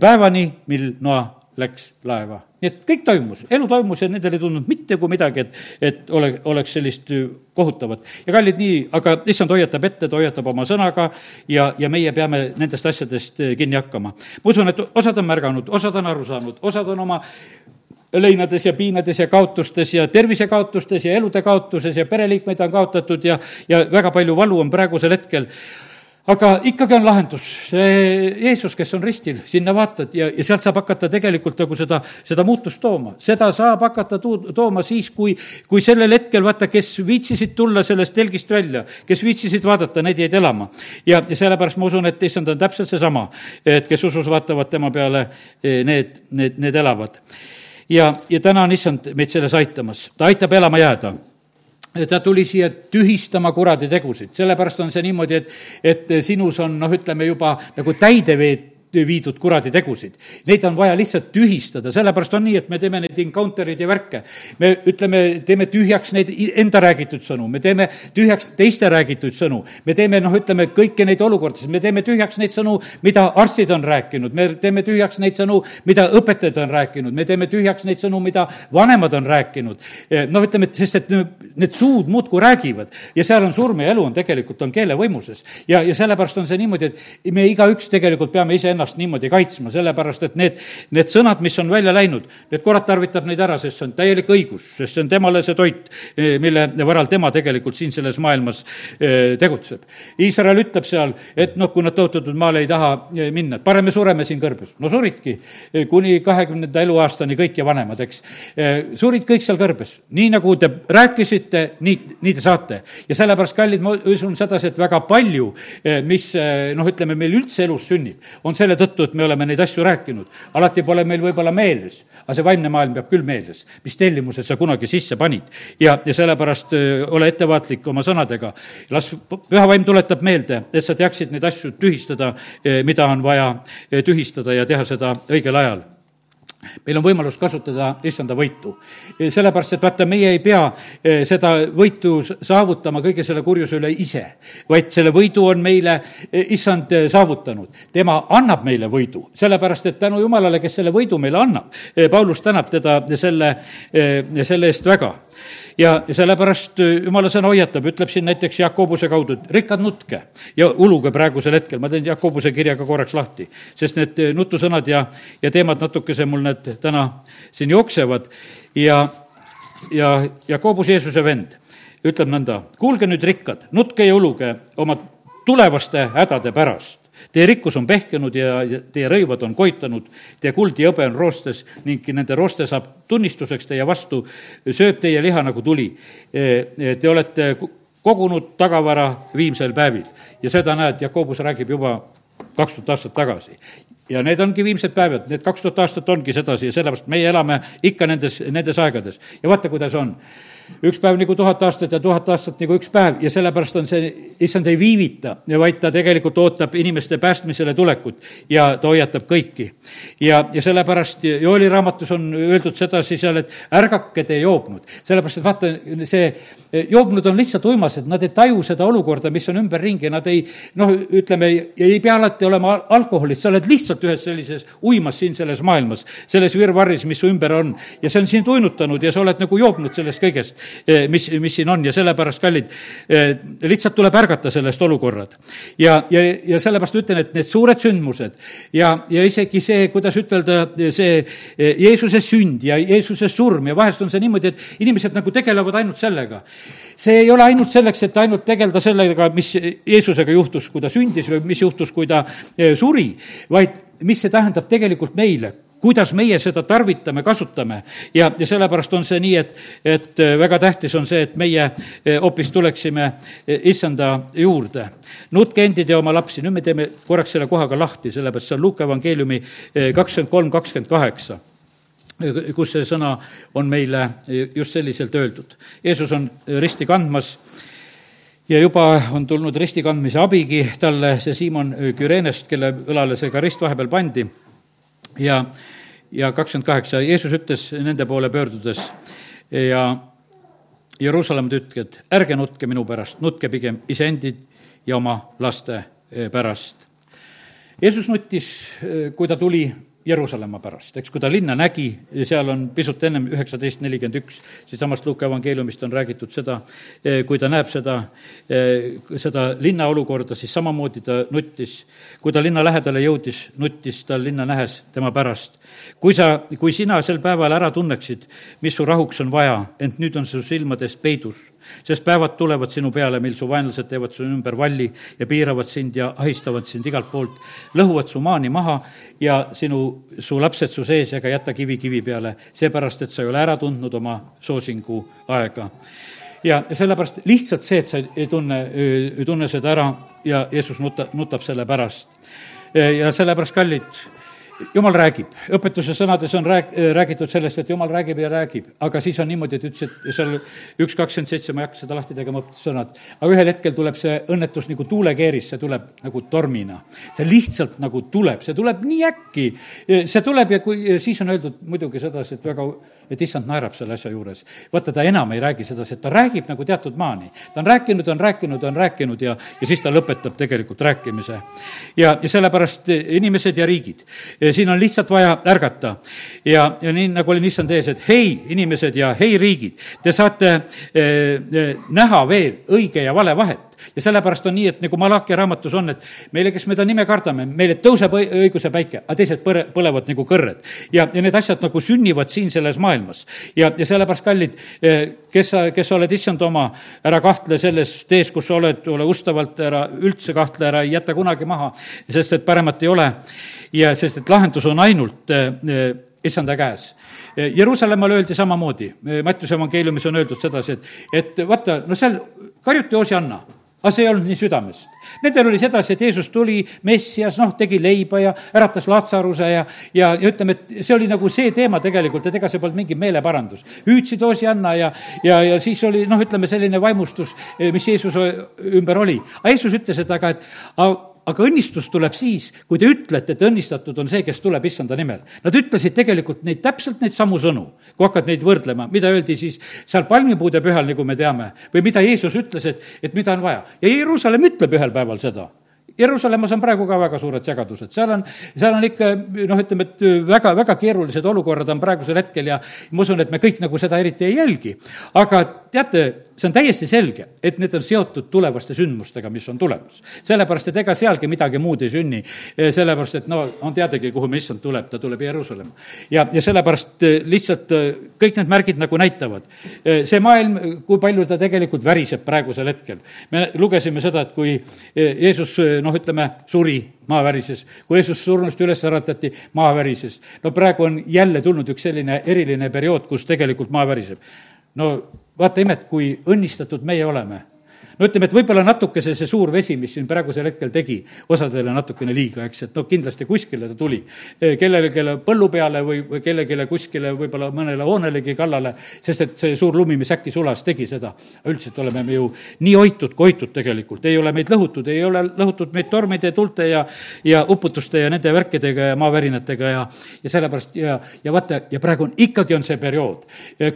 päevani, mil Noa läks laeva. nii et kõik toimus, elu toimus ja nendel ei tulnud mitte kui midagi, et, et ole, oleks sellist kohutavat. ja kallid, nii, aga issand hoiatab ette, ta hoiatab oma sõnaga ja, ja meie peame nendest asjadest kinni hakkama. ma usun, et osad on märganud, osad on aru saanud, osad on oma leinades ja piinades ja kaotustes ja tervisekaotustes ja elude kaotuses ja pereliikmeid on kaotatud ja, ja väga palju valu on praegusel hetkel aga ikkagi on lahendus, see Jeesus, kes on ristil, sinna vaatad ja, ja sealt saab hakata tegelikult nagu seda, seda muutust tooma. seda saab hakata tuu-, tooma siis, kui, kui sellel hetkel, vaata, kes viitsisid tulla sellest telgist välja, kes viitsisid vaadata, need jäid elama. ja, ja sellepärast ma usun, et issand on täpselt seesama, et kes usus vaatavad tema peale, need, need, need elavad ja, ja täna on issand meid selles aitamas, ta aitab elama jääda. Ta tuli siia tühistama kuradi tegusid, sellepärast on see niimoodi, et, et sinus on noh, ütleme juba nagu täideveed viidud kuradi tegusid. Neid on vaja lihtsalt tühistada, sellepärast on nii, et me teeme neid encounter eid ja värke. me ütleme, teeme tühjaks neid enda räägitud sõnu, me teeme tühjaks teiste räägitud sõnu, me teeme noh, ütleme kõiki neid olukordasid, me teeme tühjaks neid sõnu, mida arstid on rääkinud, me teeme tühjaks neid sõnu, mida õpetajad on rääkinud, me teeme tühjaks neid sõnu, mida vanemad on rääkinud. noh, ütleme, et sest et need suud muudkui räägivad ja seal on surm ja elu on tegelikult, on keele võimuses. ja, ja sellepärast on see niimoodi, et me igaüks tegelikult peame iseennast ennast niimoodi kaitsma, sellepärast et need, need sõnad, mis on välja läinud, need kurat tarvitab neid ära, sest see on täielik õigus, sest see on temale see toit, eh, mille varal tema tegelikult siin selles maailmas eh, tegutseb. Iisrael ütleb seal, et noh, kui nad tõotatud maale ei taha eh, minna, et parem me sureme siin kõrbes. no suridki kuni kahekümnenda eluaastani kõik ja vanemad, eks. surid kõik seal kõrbes, nii nagu te rääkisite, nii, nii te saate. ja sellepärast, kallid, ma usun sedasi, et väga palju, mis noh, ütleme, meil üldse elus sünnib, on selle selle tõttu, et me oleme neid asju rääkinud. alati pole meil võib-olla meeles, aga see vaimne maailm peab küll meeles, mis tellimuse sa kunagi sisse panid. ja, ja sellepärast ole ettevaatlik oma sõnadega. las püha vaim tuletab meelde, et sa teaksid neid asju tühistada, mida on vaja tühistada ja teha seda õigel ajal meil on võimalus kasutada issanda võitu. sellepärast, et vaata, meie ei pea eh, seda võitu saavutama kõige selle kurjuse üle ise, vaid selle võidu on meile eh, issand eh, saavutanud. tema annab meile võidu, sellepärast et tänu Jumalale, kes selle võidu meile annab, Paulus tänab teda selle, selle eest väga ja sellepärast äh, jumala sõna hoiatab, ütleb siin näiteks Jakobuse kaudu, et rikkad nutke. Ja uluge praegusel hetkel, ma teen Jakobuse kirja ka korraks lahti, sest need äh, nutusõnad ja, ja teemad natukese mul need täna siin jooksevad. Ja, ja Jakobus Jeesuse vend ütleb nõnda, kuulge nüüd rikkad, nutke ja uluge oma tulevaste hädade pärast Teie rikkus on pehkenud ja teie rõivad on koitanud, teie kuld ja hõbe on roostes ning nende rooste saab tunnistuseks teie vastu, sööb teie liha nagu tuli. E, e, te olete kogunud tagavara viimsel päevil. Ja seda näed, Jakobus räägib juba kaks tuhat aastat tagasi. Ja need ongi viimsed päevad, need kaks tuhat aastat ongi sedasi ja sellepärast meie elame ikka nendes, nendes aegades. ja vaata, kuidas on üks päev nagu tuhat aastat ja tuhat aastat nagu üks päev ja sellepärast on see, issand ei viivita, vaid ta tegelikult ootab inimeste päästmisele tulekut ja ta hoiatab kõiki. ja, ja sellepärast Joeli raamatus on öeldud sedasi seal, et ärgake te joobnud, sellepärast et vaata, see joobnud on lihtsalt uimased, nad ei taju seda olukorda, mis on ümberringi, nad ei noh, ütleme, ei pea alati olema alkoholist, sa oled lihtsalt ühes sellises uimas siin selles maailmas, selles virvarris, mis su ümber on. Ja see on sind uinutanud ja sa oled nagu joobnud sellest kõigest Eh, mis, mis siin on ja sellepärast, kallid, eh, lihtsalt tuleb ärgata sellest olukorrad. ja, ja, ja sellepärast ütlen, et need suured sündmused ja, ja isegi see, kuidas ütelda, see eh, Jeesuse sünd ja Jeesuse surm ja vahest on see niimoodi, et inimesed nagu tegelevad ainult sellega. see ei ole ainult selleks, et ainult tegeleda sellega, mis Jeesusega juhtus, kui ta sündis või mis juhtus, kui ta suri, vaid mis see tähendab tegelikult meile kuidas meie seda tarvitame, kasutame ja, ja sellepärast on see nii, et, et äh, väga tähtis on see, et meie äh, hoopis tuleksime äh, issanda juurde. nutke endid ja oma lapsi, nüüd me teeme korraks selle koha ka lahti, sellepärast see on Luuka evangeeliumi kakskümmend kolm, kakskümmend kaheksa kus see sõna on meile just selliselt öeldud. Jeesus on risti kandmas ja juba on tulnud risti kandmise abigi talle see Siimon Kürenest, kelle õlale see ka rist vahepeal pandi ja, ja kakskümmend kaheksa, Jeesus ütles nende poole pöördudes ja Jeruusalemma tütked, ärge nutke minu pärast, nutke pigem iseendid ja oma laste eh, pärast. Jeesus nuttis, eh, kui ta tuli Jeruusalemma pärast, eks, kui ta linna nägi, seal on pisut ennem üheksateist nelikümmend üks, siitsamast Luuka evangeeliumist on räägitud seda, eh, kui ta näeb seda, eh, seda linna olukorda, siis samamoodi ta nuttis. kui ta linna lähedale jõudis, nuttis ta linna nähes tema pärast. kui sa, kui sina sel päeval ära tunneksid, mis su rahuks on vaja, ent nüüd on su silmades peidus sest päevad tulevad sinu peale, mil su vaenlased teevad su ümber valli ja piiravad sind ja ahistavad sind igalt poolt, lõhuvad su maani maha ja sinu, su lapsed su sees ega jäta kivi kivi peale, seepärast et sa ei ole ära tundnud oma soosingu aega ja sellepärast lihtsalt see, et sa ei tunne, ei tunne seda ära ja Jeesus nuta, nutab selle pärast. ja sellepärast, kallid, jumal räägib, õpetuse sõnades on rääk-, räägitud sellest, et jumal räägib ja räägib, aga siis on niimoodi, et ütles, et seal üks kakskümmend seitse, ma ei hakka seda lahti tegema, õpetussõnad, aga ühel hetkel tuleb see õnnetus nagu tuulekeeris, see tuleb nagu tormina. see lihtsalt nagu tuleb, see tuleb nii äkki, see tuleb ja kui, siis on öeldud muidugi sedasi, et väga, et issand naerab selle asja juures. vaata, ta enam ei räägi sedasi, et ta räägib nagu teatud maani. ta on rääkinud, on rääkinud, on rääkinud ja, ja siis ta lõpetab tegelikult rääkimise. ja, ja sellepärast inimesed ja riigid siin on lihtsalt vaja ärgata. ja, ja nii, nagu olin issand ees, et hei, inimesed ja hei, riigid, te saate eh, näha veel õige ja vale vahet ja sellepärast on nii, et nagu Malachi raamatus on, et meile, kes me ta nime kardame, meile tõuseb õiguse päike, aga teised põre, põlevad nagu kõrred. ja, ja need asjad nagu sünnivad siin selles maailmas. ja, ja sellepärast, kallid, kes sa, kes sa oled issand oma, ära kahtle selles tees, kus sa oled, ole ustavalt, ära üldse kahtle, ära ei jäta kunagi maha, sest et paremat ei ole ja sest, et lahendus on ainult eh, eh, issanda käes. Eh, Jeruusalemmale öeldi samamoodi, Mattiuse evangeeliumis on öeldud sedasi, et, et vaata, no seal karjuti Osianna aga see ei olnud nii südamest. Nendel oli sedasi, et Jeesus tuli, Messias, noh, tegi leiba ja äratas Latsaruse ja, ja, ja ütleme, et see oli nagu see teema tegelikult, et ega see polnud mingi meeleparandus. hüüdsid Osianna ja, ja, ja siis oli noh, ütleme selline vaimustus, mis Jeesuse ümber oli. aga Jeesus ütles, et aga, et aga õnnistus tuleb siis, kui te ütlete, et õnnistatud on see, kes tuleb issanda nimel. Nad ütlesid tegelikult neid, täpselt neid samu sõnu, kui hakkad neid võrdlema, mida öeldi siis seal palmipuude pühal, nagu me teame, või mida Jeesus ütles, et, et mida on vaja. ja Jeruusalemm ütleb ühel päeval seda Jeruusalemmas on praegu ka väga suured segadused, seal on, seal on ikka noh, ütleme, et väga, väga keerulised olukorrad on praegusel hetkel ja ma usun, et me kõik nagu seda eriti ei jälgi. aga teate, see on täiesti selge, et need on seotud tulevaste sündmustega, mis on tulemas. sellepärast, et ega sealgi midagi muud ei sünni, sellepärast et no on teadagi, kuhu me issand tuleb, ta tuleb Jeruusalemma. ja, ja sellepärast eh, lihtsalt eh, kõik need märgid nagu näitavad. Eh, see maailm, kui palju ta tegelikult väriseb praegusel hetkel. me lugesime seda, et kui Jeesus noh, ütleme, suri, maa värises. kui Jeesus surnust üles äratati, maa värises. no praegu on jälle tulnud üks selline eriline periood, kus tegelikult maa väriseb. no vaata imet, kui õnnistatud meie oleme no ütleme, et võib-olla natukese see suur vesi, mis siin praegusel hetkel tegi, osadele natukene liiga, eks, et no kindlasti kuskile ta tuli. kellelegi, kelle põllu peale või, või kellelegi kuskile võib-olla mõnele hoonelegi kallale, sest et see suur lumi, mis äkki sulas, tegi seda. üldiselt oleme me ju nii hoitud kui hoitud tegelikult, ei ole meid lõhutud, ei ole lõhutud meid tormide, tuulte ja, ja uputuste ja nende värkidega ja maavärinatega ja, ja sellepärast ja, ja vaata, ja praegu on, ikkagi on see periood,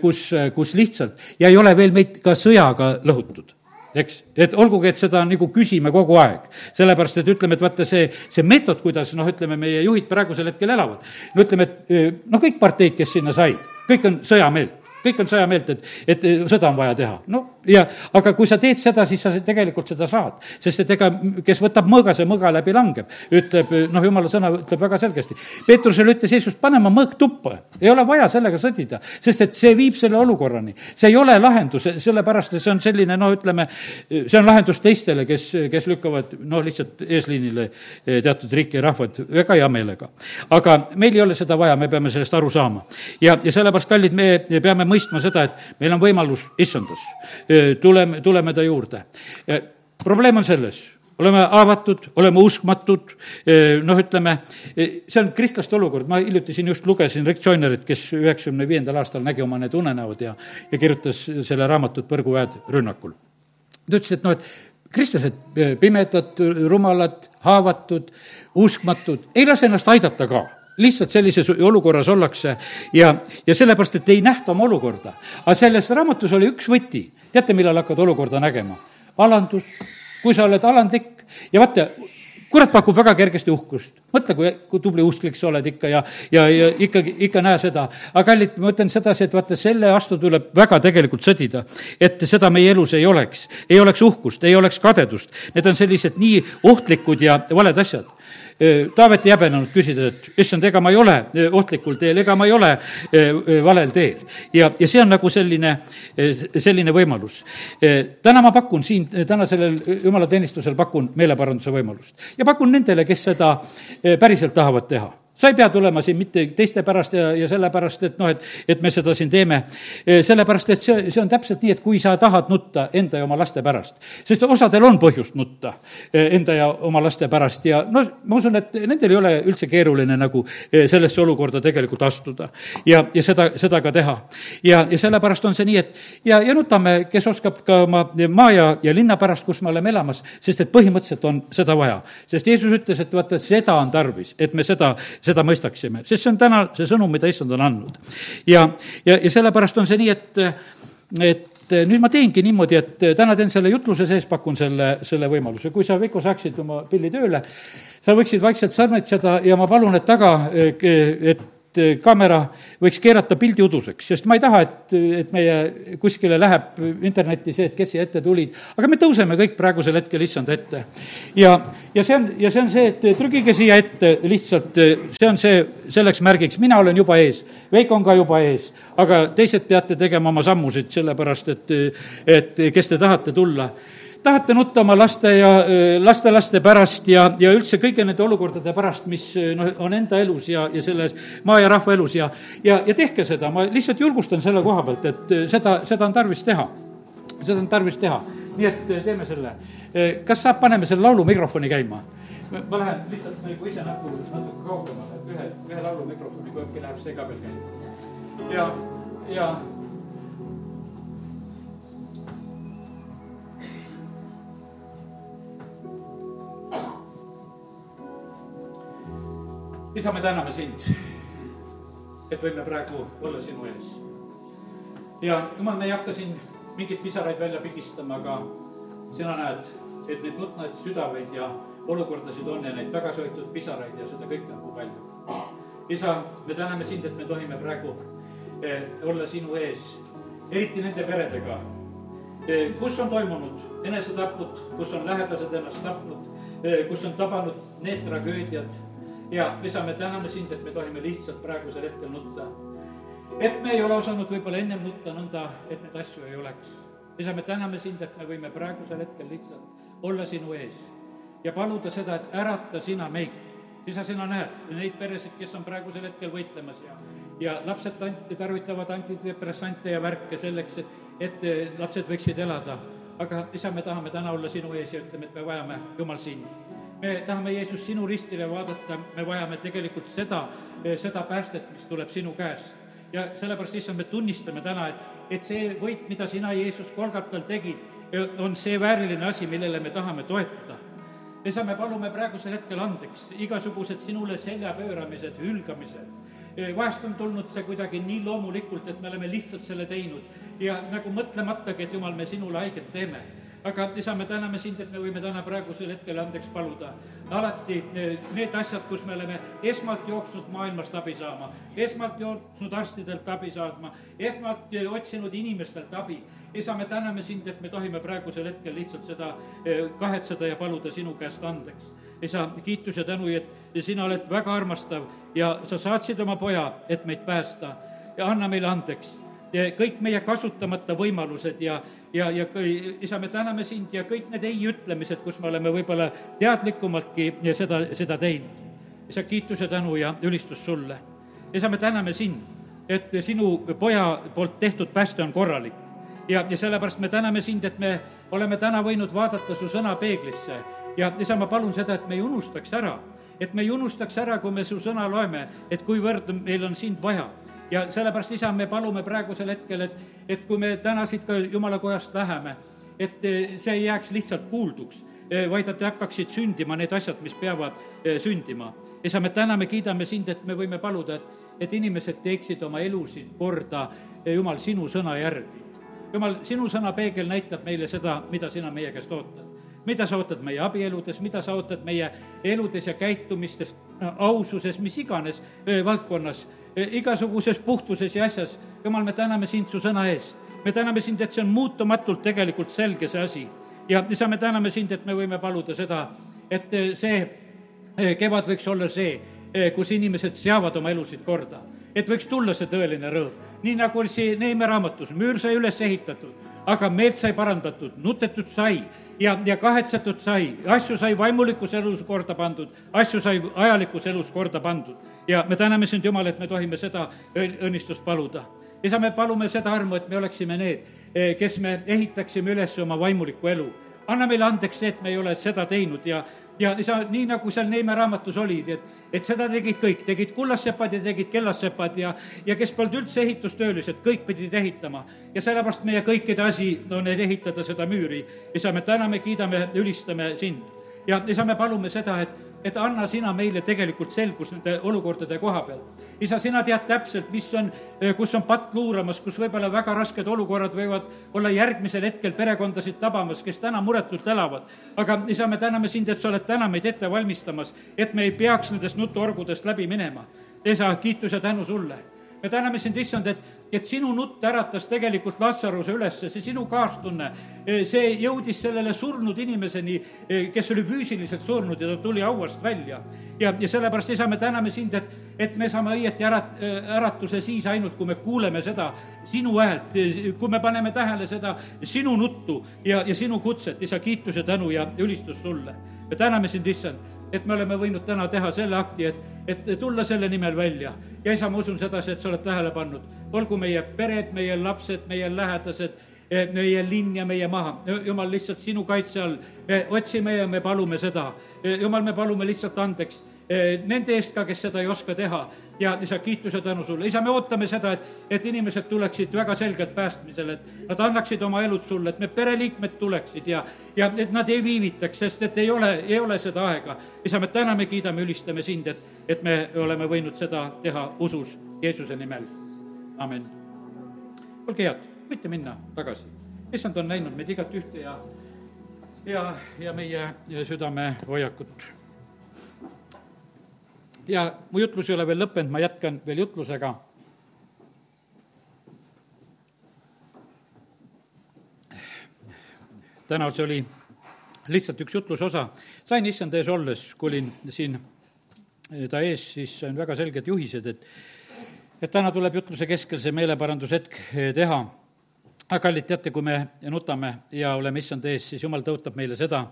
kus, kus lihtsalt ja ei ole veel meid ka sõjaga lõhutud eks, et olgugi, et seda nagu küsime kogu aeg. sellepärast, et ütleme, et vaata see, see meetod, kuidas noh, ütleme, meie juhid praegusel hetkel elavad, no ütleme, et noh, kõik parteid, kes sinna said, kõik on sõjameelt kõik on sõja meelt, et, et sõda on vaja teha. no ja, aga kui sa teed seda, siis sa tegelikult seda saad. sest et ega, kes võtab mõõga, see mõõga läbi langeb. ütleb, noh, jumala sõna ütleb väga selgesti. Peetrusele ütles Jeesus, pane oma mõõk tuppa. ei ole vaja sellega sõdida, sest et see viib selle olukorrani. see ei ole lahendus, sellepärast et see on selline, no ütleme, see on lahendus teistele, kes, kes lükkavad noh, lihtsalt eesliinile eh, teatud riiki ja rahvad väga hea meelega. aga meil ei ole seda vaja, me peame sellest aru saama. ja, ja sellepärast, kallid, me peame mõistma seda, et meil on võimalus issandas. tuleme, tuleme ta juurde. probleem on selles oleme haavatud, oleme uskmatud, noh, ütleme, see on kristlaste olukord, ma hiljuti siin just lugesin Rick Joynerit, kes üheksakümne viiendal aastal nägi oma need unenäod ja, ja kirjutas selle raamatut Põrguväed rünnakul. ta ütles, et noh, et kristlased, pimedad, rumalad, haavatud, uskmatud, ei lase ennast aidata ka lihtsalt sellises olukorras ollakse ja, ja sellepärast, et ei nähta oma olukorda. aga selles raamatus oli üks võti, teate, millal hakkad olukorda nägema? alandus, kui sa oled alandlik ja vaata, kurat pakub väga kergesti uhkust. mõtle, kui, kui tubli usklik sa oled ikka ja, ja, ja ikkagi, ikka näe seda. aga kallid, ma ütlen sedasi, et vaata, selle vastu tuleb väga tegelikult sõdida, et seda meie elus ei oleks. ei oleks uhkust, ei oleks kadedust. Need on sellised nii ohtlikud ja valed asjad Taavet ei häbenenud küsida, et issand, ega ma ei ole ohtlikul teel, ega ma ei ole valel teel. ja, ja see on nagu selline, selline võimalus. täna ma pakun siin, täna sellel jumalateenistusel pakun meeleparanduse võimalust ja pakun nendele, kes seda päriselt tahavad teha sa ei pea tulema siin mitte teiste pärast ja, ja sellepärast, et noh, et, et me seda siin teeme. sellepärast, et see, see on täpselt nii, et kui sa tahad nutta enda ja oma laste pärast, sest osadel on põhjust nutta enda ja oma laste pärast ja no ma usun, et nendel ei ole üldse keeruline nagu sellesse olukorda tegelikult astuda. ja, ja seda, seda ka teha. ja, ja sellepärast on see nii, et ja, ja nutame, kes oskab ka oma maa ja, ja linna pärast, kus me oleme elamas, sest et põhimõtteliselt on seda vaja. sest Jeesus ütles, et vaata, seda on tarvis, et me seda, seda seda mõistaksime, sest see on täna see sõnum, mida issand on andnud. ja, ja, ja sellepärast on see nii, et, et nüüd ma teengi niimoodi, et täna teen selle jutluse sees, pakun selle, selle võimaluse. kui sa, Veiko, saaksid oma pilli tööle, sa võiksid vaikselt sõrmetseda ja ma palun, et taga, et kaamera võiks keerata pildi uduseks, sest ma ei taha, et, et meie kuskile läheb internetti see, et kes siia ette tulid, aga me tõuseme kõik praegusel hetkel issanda ette. ja, ja see on, ja see on see, et trügige siia ette lihtsalt, see on see, selleks märgiks, mina olen juba ees, Veiko on ka juba ees, aga teised peate tegema oma sammusid, sellepärast et, et kes te tahate tulla tahate nutta oma laste ja lastelaste pärast ja, ja üldse kõigi nende olukordade pärast, mis noh, on enda elus ja, ja selles maa ja rahva elus ja, ja, ja tehke seda, ma lihtsalt julgustan selle koha pealt, et seda, seda on tarvis teha. seda on tarvis teha, nii et teeme selle kas saab, paneme selle laulu mikrofoni käima? ma lähen lihtsalt nagu ise nagu natuke kaugemale, ühe, ühe laulu mikrofoni, kui äkki läheb see ka veel käima. ja, ja isa, me täname sind, et võime praegu olla sinu ees. ja jumal, me ei hakka siin mingeid pisaraid välja pigistama, aga sina näed, et neid nutnaid südameid ja olukordasid on ja neid tagasihoitud pisaraid ja seda kõike on kui palju. isa, me täname sind, et me tohime praegu eh, olla sinu ees, eriti nende peredega eh,, kus on toimunud enesetapud, kus on lähedased ennast tapnud eh,, kus on tabanud need tragöödiad ja isa, me täname sind, et me tohime lihtsalt praegusel hetkel nutta. et me ei ole osanud võib-olla ennem nutta nõnda, et neid asju ei oleks. isa, me täname sind, et me võime praegusel hetkel lihtsalt olla sinu ees ja paluda seda, et ärata sina meid. isa, sina näed neid peresid, kes on praegusel hetkel võitlemas ja, ja lapsed tant-, tarvitavad antidepressante ja värke selleks, et, et lapsed võiksid elada. aga isa, me tahame täna olla sinu ees ja ütleme, et me vajame, Jumal, sind me tahame, Jeesus, sinu ristile vaadata, me vajame tegelikult seda, seda päästet, mis tuleb sinu käest. ja sellepärast, issand, me tunnistame täna, et, et see võit, mida sina, Jeesus, Kolgatal tegid, on see vääriline asi, millele me tahame toetuda. isa, me palume praegusel hetkel andeks. Igasugused sinule selja pööramised, hülgamised, vahest on tulnud see kuidagi nii loomulikult, et me oleme lihtsalt selle teinud. Ja nagu mõtlematagi, et jumal, me sinule haiget teeme aga isa, me täname sind, et me võime täna praegusel hetkel andeks paluda. alati eh, need asjad, kus me oleme esmalt jooksnud maailmast abi saama, esmalt jooksnud arstidelt abi saama, esmalt eh, otsinud inimestelt abi. isa, me täname sind, et me tohime praegusel hetkel lihtsalt seda eh, kahetseda ja paluda sinu käest andeks isa, kiitus ja tänu, et sina oled väga armastav ja sa saatsid oma poja, et meid päästa ja anna meile andeks kõik meie kasutamata võimalused ja, ja, ja isa, me täname sind ja kõik need ei-ütlemised, kus me oleme võib-olla teadlikumaltki seda, seda teinud. isa, kiitus ja tänu ja ülistus sulle. isa, me täname sind, et sinu poja poolt tehtud pääste on korralik. ja, ja sellepärast me täname sind, et me oleme täna võinud vaadata su sõna peeglisse ja isa, ma palun seda, et me ei unustaks ära, et me ei unustaks ära, kui me su sõna loeme, et kuivõrd meil on sind vaja ja sellepärast, isa, me palume praegusel hetkel, et, et kui me täna siit ka jumala kojast läheme, et eh, see ei jääks lihtsalt kuulduks, eh, vaid et hakkaksid sündima need asjad, mis peavad eh, sündima. isa, me täname, kiidame sind, et me võime paluda, et, et inimesed teeksid oma elusid korda, Jumal, sinu sõna järgi. Jumal, sinu sõna peegel näitab meile seda, mida sina meie käest ootad mida sa ootad meie abieludes, mida sa ootad meie eludes ja käitumistes, aususes, mis iganes valdkonnas, igasuguses puhtuses ja asjas. jumal, me täname sind su sõna eest. me täname sind, et see on muutumatult tegelikult selge, see asi. ja isa, me täname sind, et me võime paluda seda, et see kevad võiks olla see, kus inimesed seavad oma elusid korda. et võiks tulla see tõeline rõõm. nii nagu oli siin Neeme raamatus, müür sai üles ehitatud aga meelt sai parandatud, nutetud sai ja, ja kahetsetud sai, asju sai vaimulikus elus korda pandud, asju sai ajalikus elus korda pandud. ja me täname sind, Jumal, et me tohime seda õnnistust paluda. isa, me palume seda armu, et me oleksime need, eh, kes me ehitaksime üles oma vaimulikku elu. anna meile andeks see, et me ei ole seda teinud ja, ja sa, nii nagu seal Neeme raamatus olid, et, et seda tegid kõik, tegid kullassepad ja tegid kellassepad ja, ja kes polnud üldse ehitustöölised, kõik pidid ehitama. ja sellepärast meie kõikide asi on, et ehitada seda müüri. isa, me täname, kiidame, ülistame sind. ja isa, me palume seda, et et anna sina meile tegelikult selgus nende olukordade koha pealt. Isa, sina tead täpselt, mis on, eh, kus on patt luuramas, kus võib-olla väga rasked olukorrad võivad olla järgmisel hetkel perekondasid tabamas, kes täna muretult elavad. aga isa, me täname sind, et sa oled täna meid ette valmistamas, et me ei peaks nendest nutuorgudest läbi minema. isa, kiitus ja tänu sulle me täname sind, issand, et, et sinu nutt äratas tegelikult Latsaruse üles, see sinu kaastunne, eh, see jõudis sellele surnud inimeseni, eh, kes oli füüsiliselt surnud ja ta tuli hauast välja. ja, ja sellepärast, isa, me täname sind, et, et me saame õieti ärat-, eh, äratuse siis ainult, kui me kuuleme seda sinu häält, kui me paneme tähele seda sinu nuttu ja, ja sinu kutset, isa, kiitus ja tänu ja ülistus sulle. me täname sind, issand et me oleme võinud täna teha selle akti, et, et tulla selle nimel välja. ja isa, ma usun sedasi, et sa oled tähele pannud, olgu meie pered, meie lapsed, meie lähedased, meie linn ja meie maha. jumal, lihtsalt sinu kaitse all otsime ja me palume seda. jumal, me palume lihtsalt andeks nende eest ka, kes seda ei oska teha ja isa, kiituse tänu sulle. isa, me ootame seda, et, et inimesed tuleksid väga selgelt päästmisele, et nad annaksid oma elud sulle, et need pereliikmed tuleksid ja, ja et nad ei viivitaks, sest et ei ole, ei ole seda aega. isa, me täname, kiidame, ülistame sind, et, et me oleme võinud seda teha usus Jeesuse nimel. amin. olge head, võite minna tagasi. issand on näinud meid igat ühte ja, ja, ja meie südame hoiakut ja mu jutlus ei ole veel lõppenud, ma jätkan veel jutlusega. täna see oli lihtsalt üks jutluse osa. sain issand ees olles, kui olin siin ta ees, siis sain väga selged juhised, et et täna tuleb jutluse keskel see meeleparandushetk teha. aga kallid, teate, kui me nutame ja oleme issand ees, siis jumal tõotab meile seda,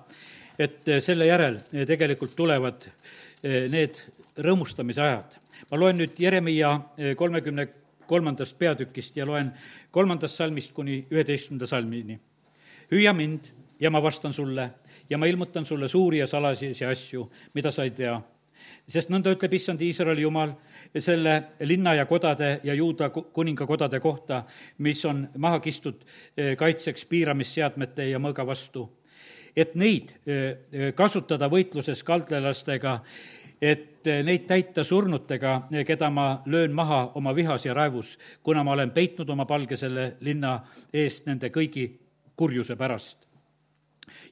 et selle järel tegelikult tulevad need rõõmustamise ajad. ma loen nüüd Jeremiia eh, kolmekümne kolmandast peatükist ja loen kolmandast salmist kuni üheteistkümnenda salmini. hüüa mind ja ma vastan sulle ja ma ilmutan sulle suuri ja salajasi asju, mida sa ei tea. sest nõnda ütleb issand Iisraeli jumal selle linna ja kodade ja juuda kuningakodade kohta, mis on maha kistud eh, kaitseks piiramisseadmete ja mõõga vastu et neid eh, kasutada võitluses kaldlelastega et eh, neid täita surnutega, eh, keda ma löön maha oma vihas ja raevus, kuna ma olen peitnud oma palge selle linna eest nende kõigi kurjuse pärast.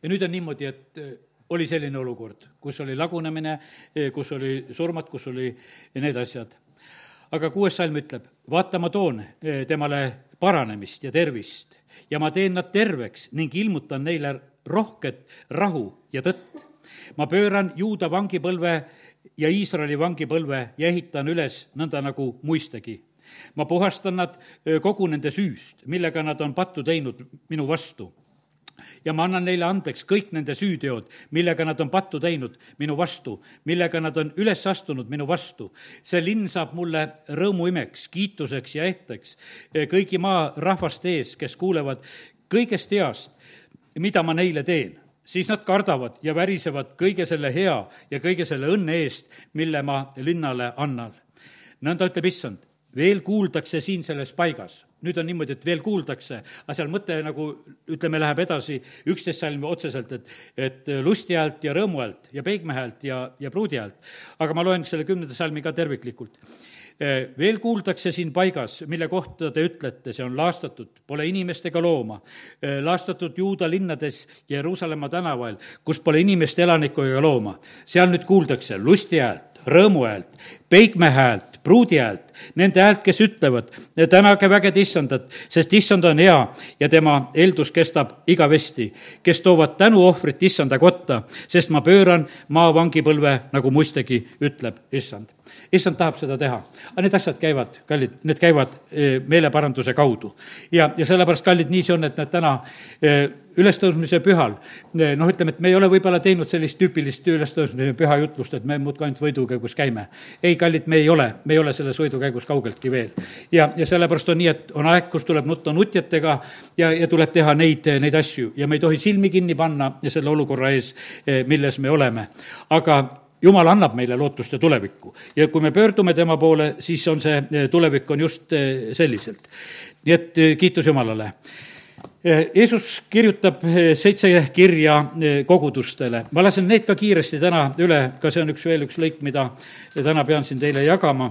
ja nüüd on niimoodi, et eh, oli selline olukord, kus oli lagunemine, kus oli surmad, kus oli need asjad. aga kuues salm ütleb, vaata, ma toon temale paranemist ja tervist ja ma teen nad terveks ning ilmutan neile rohket rahu ja tõtt. ma pööran juuda vangipõlve ja Iisraeli vangipõlve ja ehitan üles nõnda nagu muistegi. ma puhastan nad kogu nende süüst, millega nad on pattu teinud minu vastu ja ma annan neile andeks kõik nende süüteod, millega nad on pattu teinud minu vastu, millega nad on üles astunud minu vastu. see linn saab mulle rõõmuimeks, kiituseks ja ehteks kõigi maa rahvaste ees, kes kuulevad kõigest heast, mida ma neile teen siis nad kardavad ja värisevad kõige selle hea ja kõige selle õnne eest, mille ma linnale annan. nõnda ütleb issand, veel kuuldakse siin selles paigas. nüüd on niimoodi, et veel kuuldakse, aga seal mõte nagu ütleme, läheb edasi üksteist salmi otseselt, et, et lusti häält ja rõõmu häält ja peigmehe häält ja, ja pruudi häält. aga ma loen selle kümnenda salmi ka terviklikult veel kuuldakse siin paigas, mille kohta te ütlete, see on laastatud, pole inimest ega looma. Eh, laastatud Juuda linnades Jeruusalemma tänavail, kus pole inimest, elanikku ega looma. seal nüüd kuuldakse lusti häält, rõõmu häält, peigme häält, pruudi häält, nende häält, kes ütlevad, tänage vägede issandat, sest issand on hea ja tema eeldus kestab igavesti, kes toovad tänuohvrit issanda kotta, sest ma pööran maavangipõlve, nagu muistegi ütleb issand issand tahab seda teha. aga need asjad käivad, kallid, need käivad eh, meeleparanduse kaudu. ja, ja sellepärast, kallid, nii see on, et näed, täna eh, ülestõusmise pühal, eh, noh, ütleme, et me ei ole võib-olla teinud sellist tüüpilist ülestõusmise püha jutlust, et me muudkui ainult võidukäigus käime. ei, kallid, me ei ole, me ei ole selles võidukäigus kaugeltki veel. ja, ja sellepärast on nii, et on aeg, kus tuleb nutta nutjatega ja, ja tuleb teha neid, neid asju ja me ei tohi silmi kinni panna selle olukorra ees, milles me oleme. aga jumal annab meile lootust ja tulevikku. ja kui me pöördume tema poole, siis on see eh, tulevik on just eh, selliselt. nii et eh, kiitus Jumalale. Jeesus kirjutab seitse kirja kogudustele, ma lasen need ka kiiresti täna üle, ka see on üks, veel üks lõik, mida täna pean siin teile jagama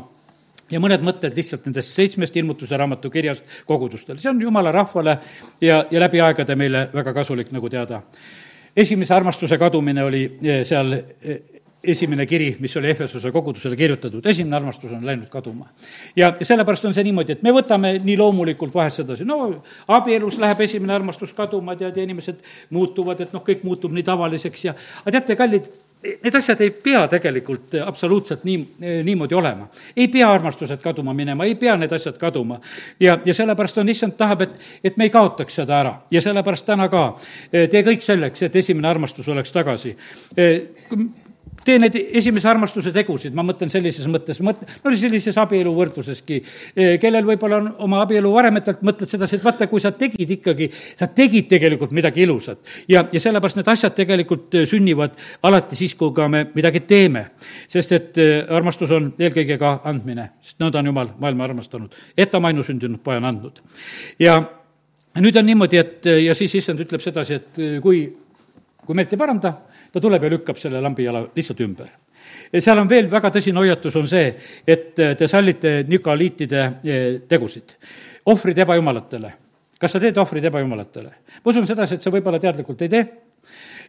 ja mõned mõtted lihtsalt nendest seitsmest ilmutuse raamatu kirjast kogudustele, see on jumala rahvale ja, ja läbi aegade meile väga kasulik, nagu teada. esimese armastuse kadumine oli seal esimene kiri, mis oli Efesuse kogudusele kirjutatud, esimene armastus on läinud kaduma. ja sellepärast on see niimoodi, et me võtame nii loomulikult vahest sedasi, no abielus läheb esimene armastus kaduma, tead, ja inimesed muutuvad, et noh, kõik muutub nii tavaliseks ja aga teate, kallid, need asjad ei pea tegelikult absoluutselt nii, niimoodi olema. ei pea armastused kaduma minema, ei pea need asjad kaduma. ja, ja sellepärast on, issand tahab, et, et me ei kaotaks seda ära ja sellepärast täna ka tee kõik selleks, et esimene armastus oleks tagasi tee need esimese armastuse tegusid, ma mõtlen sellises mõttes, mõt-, no sellises abielu võrdluseski, kellel võib-olla on oma abielu varemetelt, mõtled sedasi, et vaata, kui sa tegid ikkagi, sa tegid tegelikult midagi ilusat. ja, ja sellepärast need asjad tegelikult sünnivad alati siis, kui ka me midagi teeme. sest et armastus on eelkõige ka andmine, sest nõnda on Jumal maailma armastanud, et ta oma ainusündinud poja on andnud. ja nüüd on niimoodi, et ja siis issand ütleb sedasi, et kui, kui meelt ei paranda, ta tuleb ja lükkab selle lambijala lihtsalt ümber. seal on veel väga tõsine hoiatus, on see, et te sallite nikoliitide eh, tegusid. ohvrid ebajumalatele. kas sa teed ohvrid ebajumalatele? ma usun sedasi, et sa võib-olla teadlikult ei tee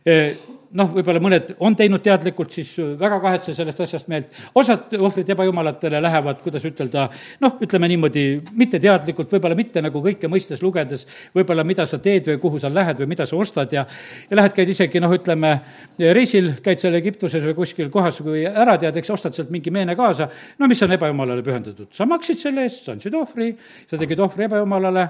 eh, noh, võib-olla mõned on teinud teadlikult, siis väga kahetse sellest asjast meelt. osad ohvrid ebajumalatele lähevad, kuidas ütelda, noh, ütleme niimoodi, mitte teadlikult, võib-olla mitte nagu kõike mõistes lugedes, võib-olla mida sa teed või kuhu sa lähed või mida sa ostad ja ja lähed, käid isegi noh, ütleme, reisil, käid seal Egiptuses või kuskil kohas, kui ära tead, eks ostad sealt mingi meene kaasa, no mis on ebajumalale pühendatud. sa maksid selle eest, sa andsid ohvri, sa tegid ohvri ebajumalale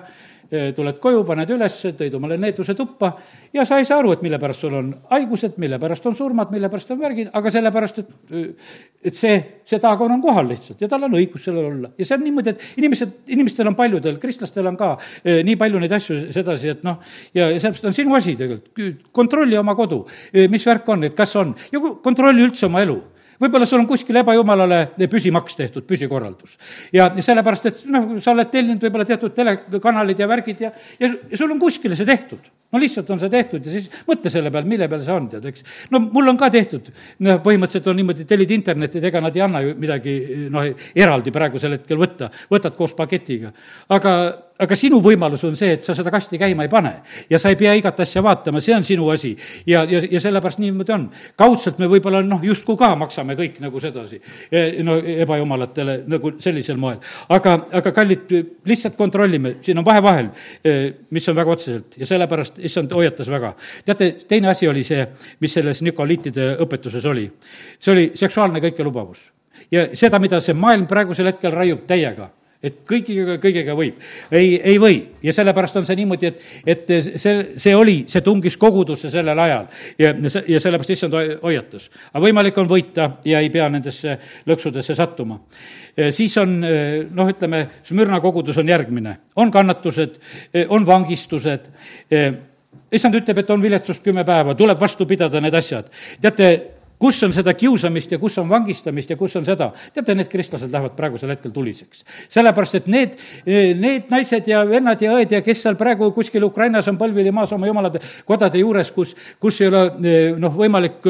tuled koju, paned üles, tõid omale needuse tuppa ja sa ei saa aru, et mille pärast sul on haigused, mille pärast on surmad, mille pärast on värgid, aga sellepärast, et, et see, see taagon on kohal lihtsalt ja tal on õigus sellel olla. ja see on niimoodi, et inimesed, inimestel on paljudel, kristlastel on ka eh, nii palju neid asju sedasi, et noh, ja, ja sellepärast on sinu asi tegelikult, kontrolli oma kodu, mis värk on, et kas on ja kontrolli üldse oma elu võib-olla sul on kuskil ebajumalale püsimaks tehtud, püsikorraldus. ja sellepärast, et noh, sa oled tellinud võib-olla teatud telekanalid ja värgid ja, ja, sul on kuskile see tehtud. No lihtsalt on see tehtud ja siis mõtle selle peale, mille peal see on, tead, eks. no mul on ka tehtud, noh, põhimõtteliselt on niimoodi, tellid internetti, et ega nad ei anna ju midagi noh, eraldi praegusel hetkel võtta, võtad koos paketiga. aga aga sinu võimalus on see, et sa seda kasti käima ei pane ja sa ei pea igat asja vaatama, see on sinu asi. ja, ja, ja sellepärast niimoodi on. kaudselt me võib-olla noh, justkui ka maksame kõik nagu sedasi, e, no ebajumalatele nagu sellisel moel. aga, aga kallid, lihtsalt kontrollime, siin on vahe vahel, e, mis on väga otseselt ja sellepärast issand hoiatas väga. teate, teine asi oli see, mis selles nikoliitide õpetuses oli. see oli seksuaalne kõikelubavus ja seda, mida see maailm praegusel hetkel raiub täiega et kõigiga, kõigega võib. ei, ei või ja sellepärast on see niimoodi, et, et see, see oli, see tungis kogudusse sellel ajal ja, ja sellepärast issand hoiatas. aga võimalik on võita ja ei pea nendesse lõksudesse sattuma. siis on noh, ütleme, Smürna kogudus on järgmine, on kannatused, on vangistused, issand ütleb, et on viletsust kümme päeva, tuleb vastu pidada need asjad. teate, kus on seda kiusamist ja kus on vangistamist ja kus on seda. teate, need kristlased lähevad praegusel hetkel tuliseks. sellepärast, et need, need naised ja vennad ja õed ja kes seal praegu kuskil Ukrainas on põlvili maas oma jumalade kodade juures, kus, kus ei ole noh, võimalik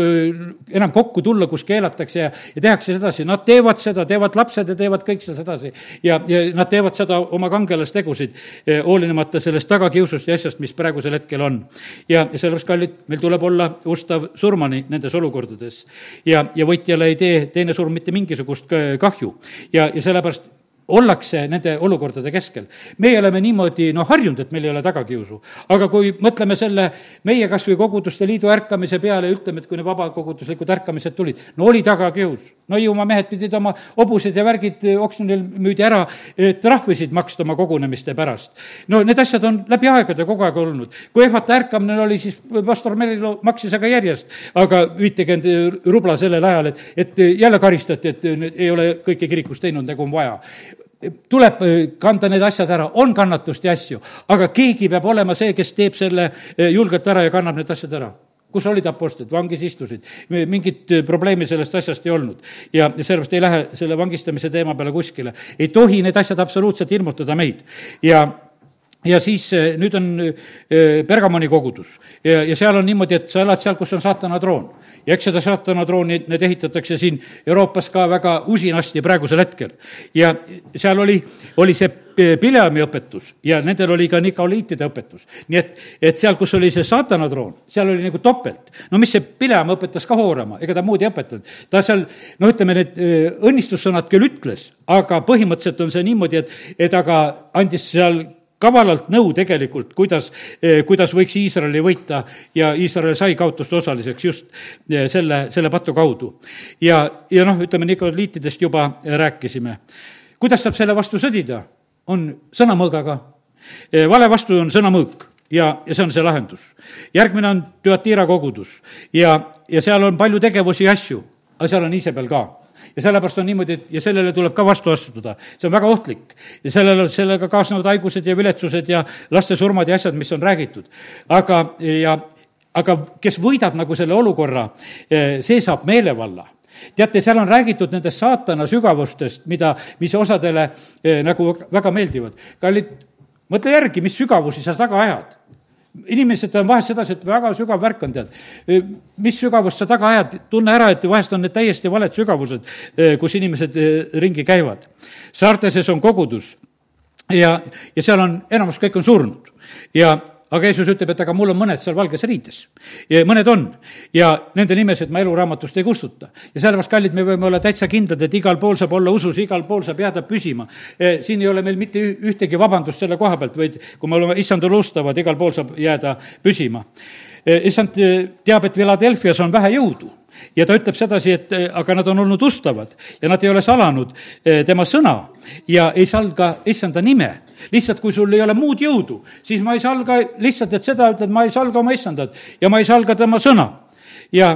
enam kokku tulla, kus keelatakse ja, ja tehakse sedasi, nad teevad seda, teevad lapsed ja teevad kõik seda sedasi. ja, ja nad teevad seda oma kangelastegusid, hoolimata sellest tagakiusust ja asjast, mis praegusel hetkel on. ja, ja sellepärast, kallid, meil tuleb olla ustav surmani nendes olukordades mõttes. ja, ja võitjale ei tee teine surm mitte mingisugust kahju ja, ja sellepärast ollakse nende olukordade keskel. meie oleme niimoodi noh, harjunud, et meil ei ole tagakiusu. aga kui mõtleme selle meie kas või koguduste liidu ärkamise peale ja ütleme, et kui need vabakoguduslikud ärkamised tulid, no oli tagakius. no Hiiumaa mehed pidid oma hobused ja värgid oksjonil müüdi ära, trahvisid maksta oma kogunemiste pärast. no need asjad on läbi aegade kogu aeg olnud. kui ehvata ärkamine oli, siis pastor Merilo maksis aga järjest, aga viitekümmet rubla sellel ajal, et, et jälle karistati, et ei ole kõike kirikus teinud, nagu on vaja tuleb äh, kanda need asjad ära, on kannatust ja asju, aga keegi peab olema see, kes teeb selle äh, julgelt ära ja kannab need asjad ära. Kus olid apostlid, vangis istusid, mingit äh, probleemi sellest asjast ei olnud. ja sellepärast ei lähe selle vangistamise teema peale kuskile. ei tohi need asjad absoluutselt hirmutada meid. Ja ja siis nüüd on Bergamoni kogudus ja, ja seal on niimoodi, et sa elad seal, kus on saatana troon ja eks seda saatanadrooni, need ehitatakse siin Euroopas ka väga usinasti praegusel hetkel. ja seal oli, oli see Pileami õpetus ja nendel oli ka nikoliitide õpetus. nii et, et seal, kus oli see saatanadroon, seal oli nagu topelt. no mis see Pileam õpetas ka hoorama, ega ta muud ei õpetanud. ta seal, no ütleme, need õnnistussõnad küll ütles, aga põhimõtteliselt on see niimoodi, et, et aga andis seal kavalalt nõu tegelikult, kuidas, eh, kuidas võiks Iisraeli võita ja Iisrael sai kaotuste osaliseks just eh, selle, selle patu kaudu. ja, ja noh, ütleme, nikoliitidest juba rääkisime. kuidas saab selle vastu sõdida? on sõnamõõgaga. Eh, vale vastu on sõnamõõk ja, ja see on see lahendus. järgmine on Tüatira kogudus ja, ja seal on palju tegevusi ja asju, aga seal on Iisabel ka ja sellepärast on niimoodi, et ja sellele tuleb ka vastu astuda. see on väga ohtlik ja sellele, sellega kaasnevad haigused ja viletsused ja laste surmad ja asjad, mis on räägitud. aga, ja, aga kes võidab nagu selle olukorra, see saab meelevalla teate, seal on räägitud nendest saatana sügavustest, mida, mis osadele eh, nagu väga meeldivad. kallid, mõtle järgi, mis sügavusi sa taga ajad inimesed on vahest sedasi, et väga sügav värk on, tead. Mis sügavust sa taga ajad, tunne ära, et vahest on need täiesti valed sügavused, kus inimesed ringi käivad. saarte sees on kogudus ja, ja seal on, enamus kõik on surnud ja aga Jeesus ütleb, et aga mul on mõned seal valges riides. ja mõned on ja nende nimesid ma eluraamatust ei kustuta. ja sellepärast, kallid, me võime olla täitsa kindlad, et igal pool saab olla usus, igal pool saab jääda püsima. Eh, siin ei ole meil mitte ühtegi vabandust selle koha pealt, vaid kui me oleme issand unustavad, igal pool saab jääda püsima. Eh, issand eh, teab, et Philadelphias on vähe jõudu ja ta ütleb sedasi, et eh, aga nad on olnud ustavad ja nad ei ole salanud tema sõna ja ei salga issanda nime. lihtsalt, kui sul ei ole muud jõudu, siis ma ei salga lihtsalt, et seda ütled, ma ei salga oma issandat ja ma ei salga tema sõna. ja,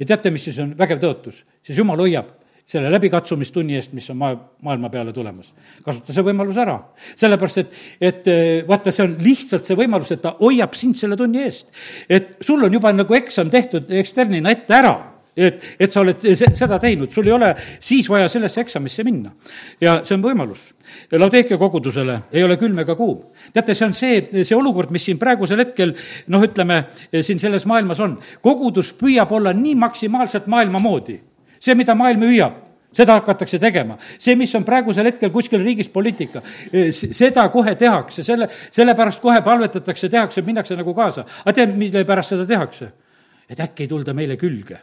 ja teate, mis siis on vägev tõotus? siis jumal hoiab selle läbikatsumistunni eest, mis on maa, maailma peale tulemas. kasuta see võimalus ära. sellepärast, et, et eh, vaata, see on lihtsalt see võimalus, et ta hoiab sind selle tunni eest. et sul on juba nagu eksam tehtud eksternina ette ära et, et sa oled seda teinud, sul ei ole siis vaja sellesse eksamisse minna. ja see on võimalus. Laudeekia kogudusele ei ole külm ega kuum. teate, see on see, see olukord, mis siin praegusel hetkel noh, ütleme, siin selles maailmas on. kogudus püüab olla nii maksimaalselt maailma moodi. See, mida maailm hüüab seda hakatakse tegema. see, mis on praegusel hetkel kuskil riigis poliitika, seda kohe tehakse, selle, sellepärast kohe palvetatakse, tehakse, minnakse nagu kaasa. aga tead, mille pärast seda tehakse? et äkki ei tulda meile külge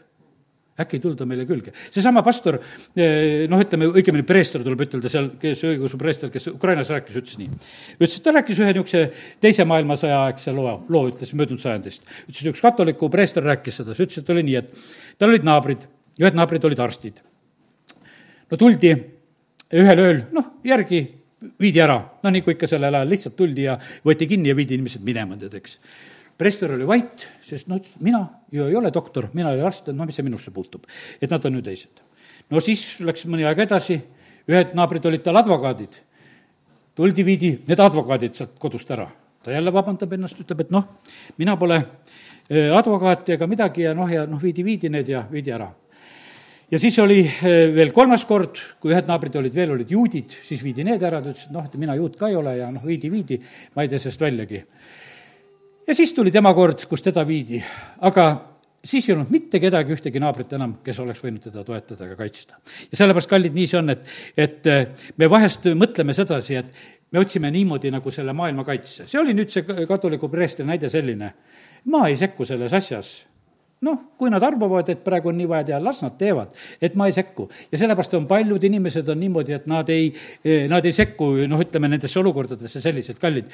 äkki ei tulda meile külge. seesama pastor, eh, noh, ütleme õigemini preester tuleb ütelda seal, kes õigeusu preester, kes Ukrainas rääkis, ütles nii. ütles, et ta rääkis ühe niisuguse teise maailmasõja aegse loo, loo ütles möödunud sajandist. ütles, üks katoliku preester rääkis seda, siis ütles, et oli nii, et tal olid naabrid, ühed naabrid olid arstid. no tuldi ühel ööl, noh, järgi viidi ära, no kui ikka sellel ajal lihtsalt tuldi ja võeti kinni ja viidi inimesed minema, tead, eks preester oli vait, sest noh, mina ju ei ole doktor, mina ei ole arst, no mis see minusse puutub. et nad on ju teised. no siis läks mõni aeg edasi, ühed naabrid olid tal advokaadid. tuldi, viidi need advokaadid sealt kodust ära. ta jälle vabandab ennast, ütleb, et noh, mina pole äh, advokaat ega midagi ja noh, ja noh, viidi, viidi need ja viidi ära ja siis oli äh, veel kolmas kord, kui ühed naabrid olid veel, olid juudid, siis viidi need ära, ta ütles, et noh, et mina juut ka ei ole ja noh, viidi, viidi, ma ei tee sellest väljagi ja siis tuli tema kord, kus teda viidi, aga siis ei olnud mitte kedagi, ühtegi naabrit enam, kes oleks võinud teda toetada ega kaitsta. ja sellepärast, kallid, nii see on, et, et eh, me vahest mõtleme sedasi, et me otsime niimoodi nagu selle maailma kaitse. see oli nüüd see katoliku preestri näide selline, ma ei sekku selles asjas noh, kui nad arvavad, et praegu on nii vaja teha, las nad teevad, et ma ei sekku. ja sellepärast on paljud inimesed on niimoodi, et nad ei, nad ei sekku, noh, ütleme nendesse olukordadesse sellised kallid,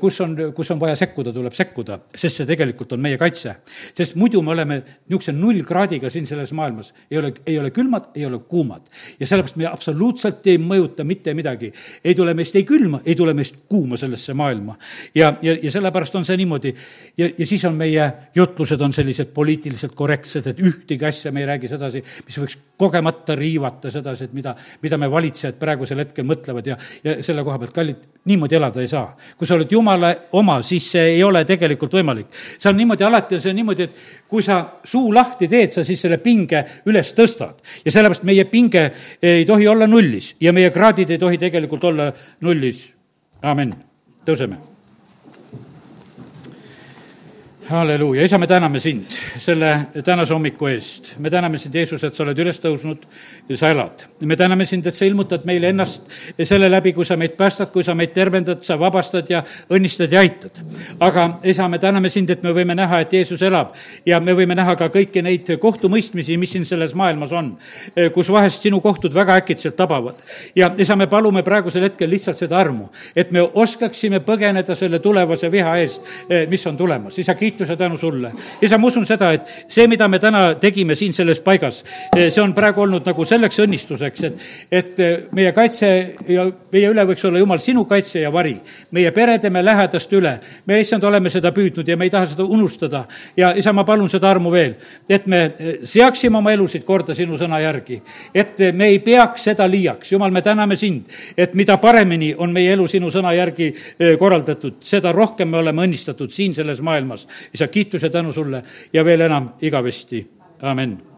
kus on, kus on vaja sekkuda, tuleb sekkuda, sest see tegelikult on meie kaitse. sest muidu me oleme niisuguse nullkraadiga siin selles maailmas, ei ole, ei ole külmad, ei ole kuumad. ja sellepärast me absoluutselt ei mõjuta mitte midagi. ei tule meist ei külma, ei tule meist kuuma sellesse maailma. ja, ja, ja sellepärast on see niimoodi ja, ja siis on meie jutlused on sellised poliitilised, poliitiliselt korrektsed, et ühtegi asja me ei räägi sedasi, mis võiks kogemata riivata sedasi, et mida, mida me valitsejad praegusel hetkel mõtlevad ja, ja selle koha pealt, kallid, niimoodi elada ei saa. kui sa oled jumala oma, siis see ei ole tegelikult võimalik. see on niimoodi, alati on see niimoodi, et kui sa suu lahti teed, sa siis selle pinge üles tõstad. ja sellepärast meie pinge ei tohi olla nullis ja meie kraadid ei tohi tegelikult olla nullis. amin, tõuseme halleluuja, isa, me täname sind selle tänase hommiku eest. me täname sind, Jeesus, et sa oled üles tõusnud ja sa elad. me täname sind, et sa ilmutad meile ennast selle läbi, kui sa meid päästad, kui sa meid tervendad, sa vabastad ja õnnistad ja aitad. aga isa, me täname sind, et me võime näha, et Jeesus elab ja me võime näha ka kõiki neid kohtumõistmisi, mis siin selles maailmas on, kus vahest sinu kohtud väga äkitselt tabavad. ja isa, me palume praegusel hetkel lihtsalt seda armu, et me oskaksime põgeneda selle tulevase viha eest, mis on tulemas. isa, kiitus kiituse tänu sulle. isa, ma usun seda, et see, mida me täna tegime siin selles paigas, see on praegu olnud nagu selleks õnnistuseks, et, et meie kaitse ja meie üle võiks olla Jumal sinu kaitse ja vari. meie perede, me lähedaste üle. me, issand, oleme seda püüdnud ja me ei taha seda unustada. ja isa, ma palun seda armu veel, et me seaksime oma elusid korda sinu sõna järgi. et me ei peaks seda liiaks. Jumal, me täname sind, et mida paremini on meie elu sinu sõna järgi eh, korraldatud, seda rohkem me oleme õnnistatud siin selles maailmas. Isa, kiitus ja tänu sulle ja veel enam igavesti, amin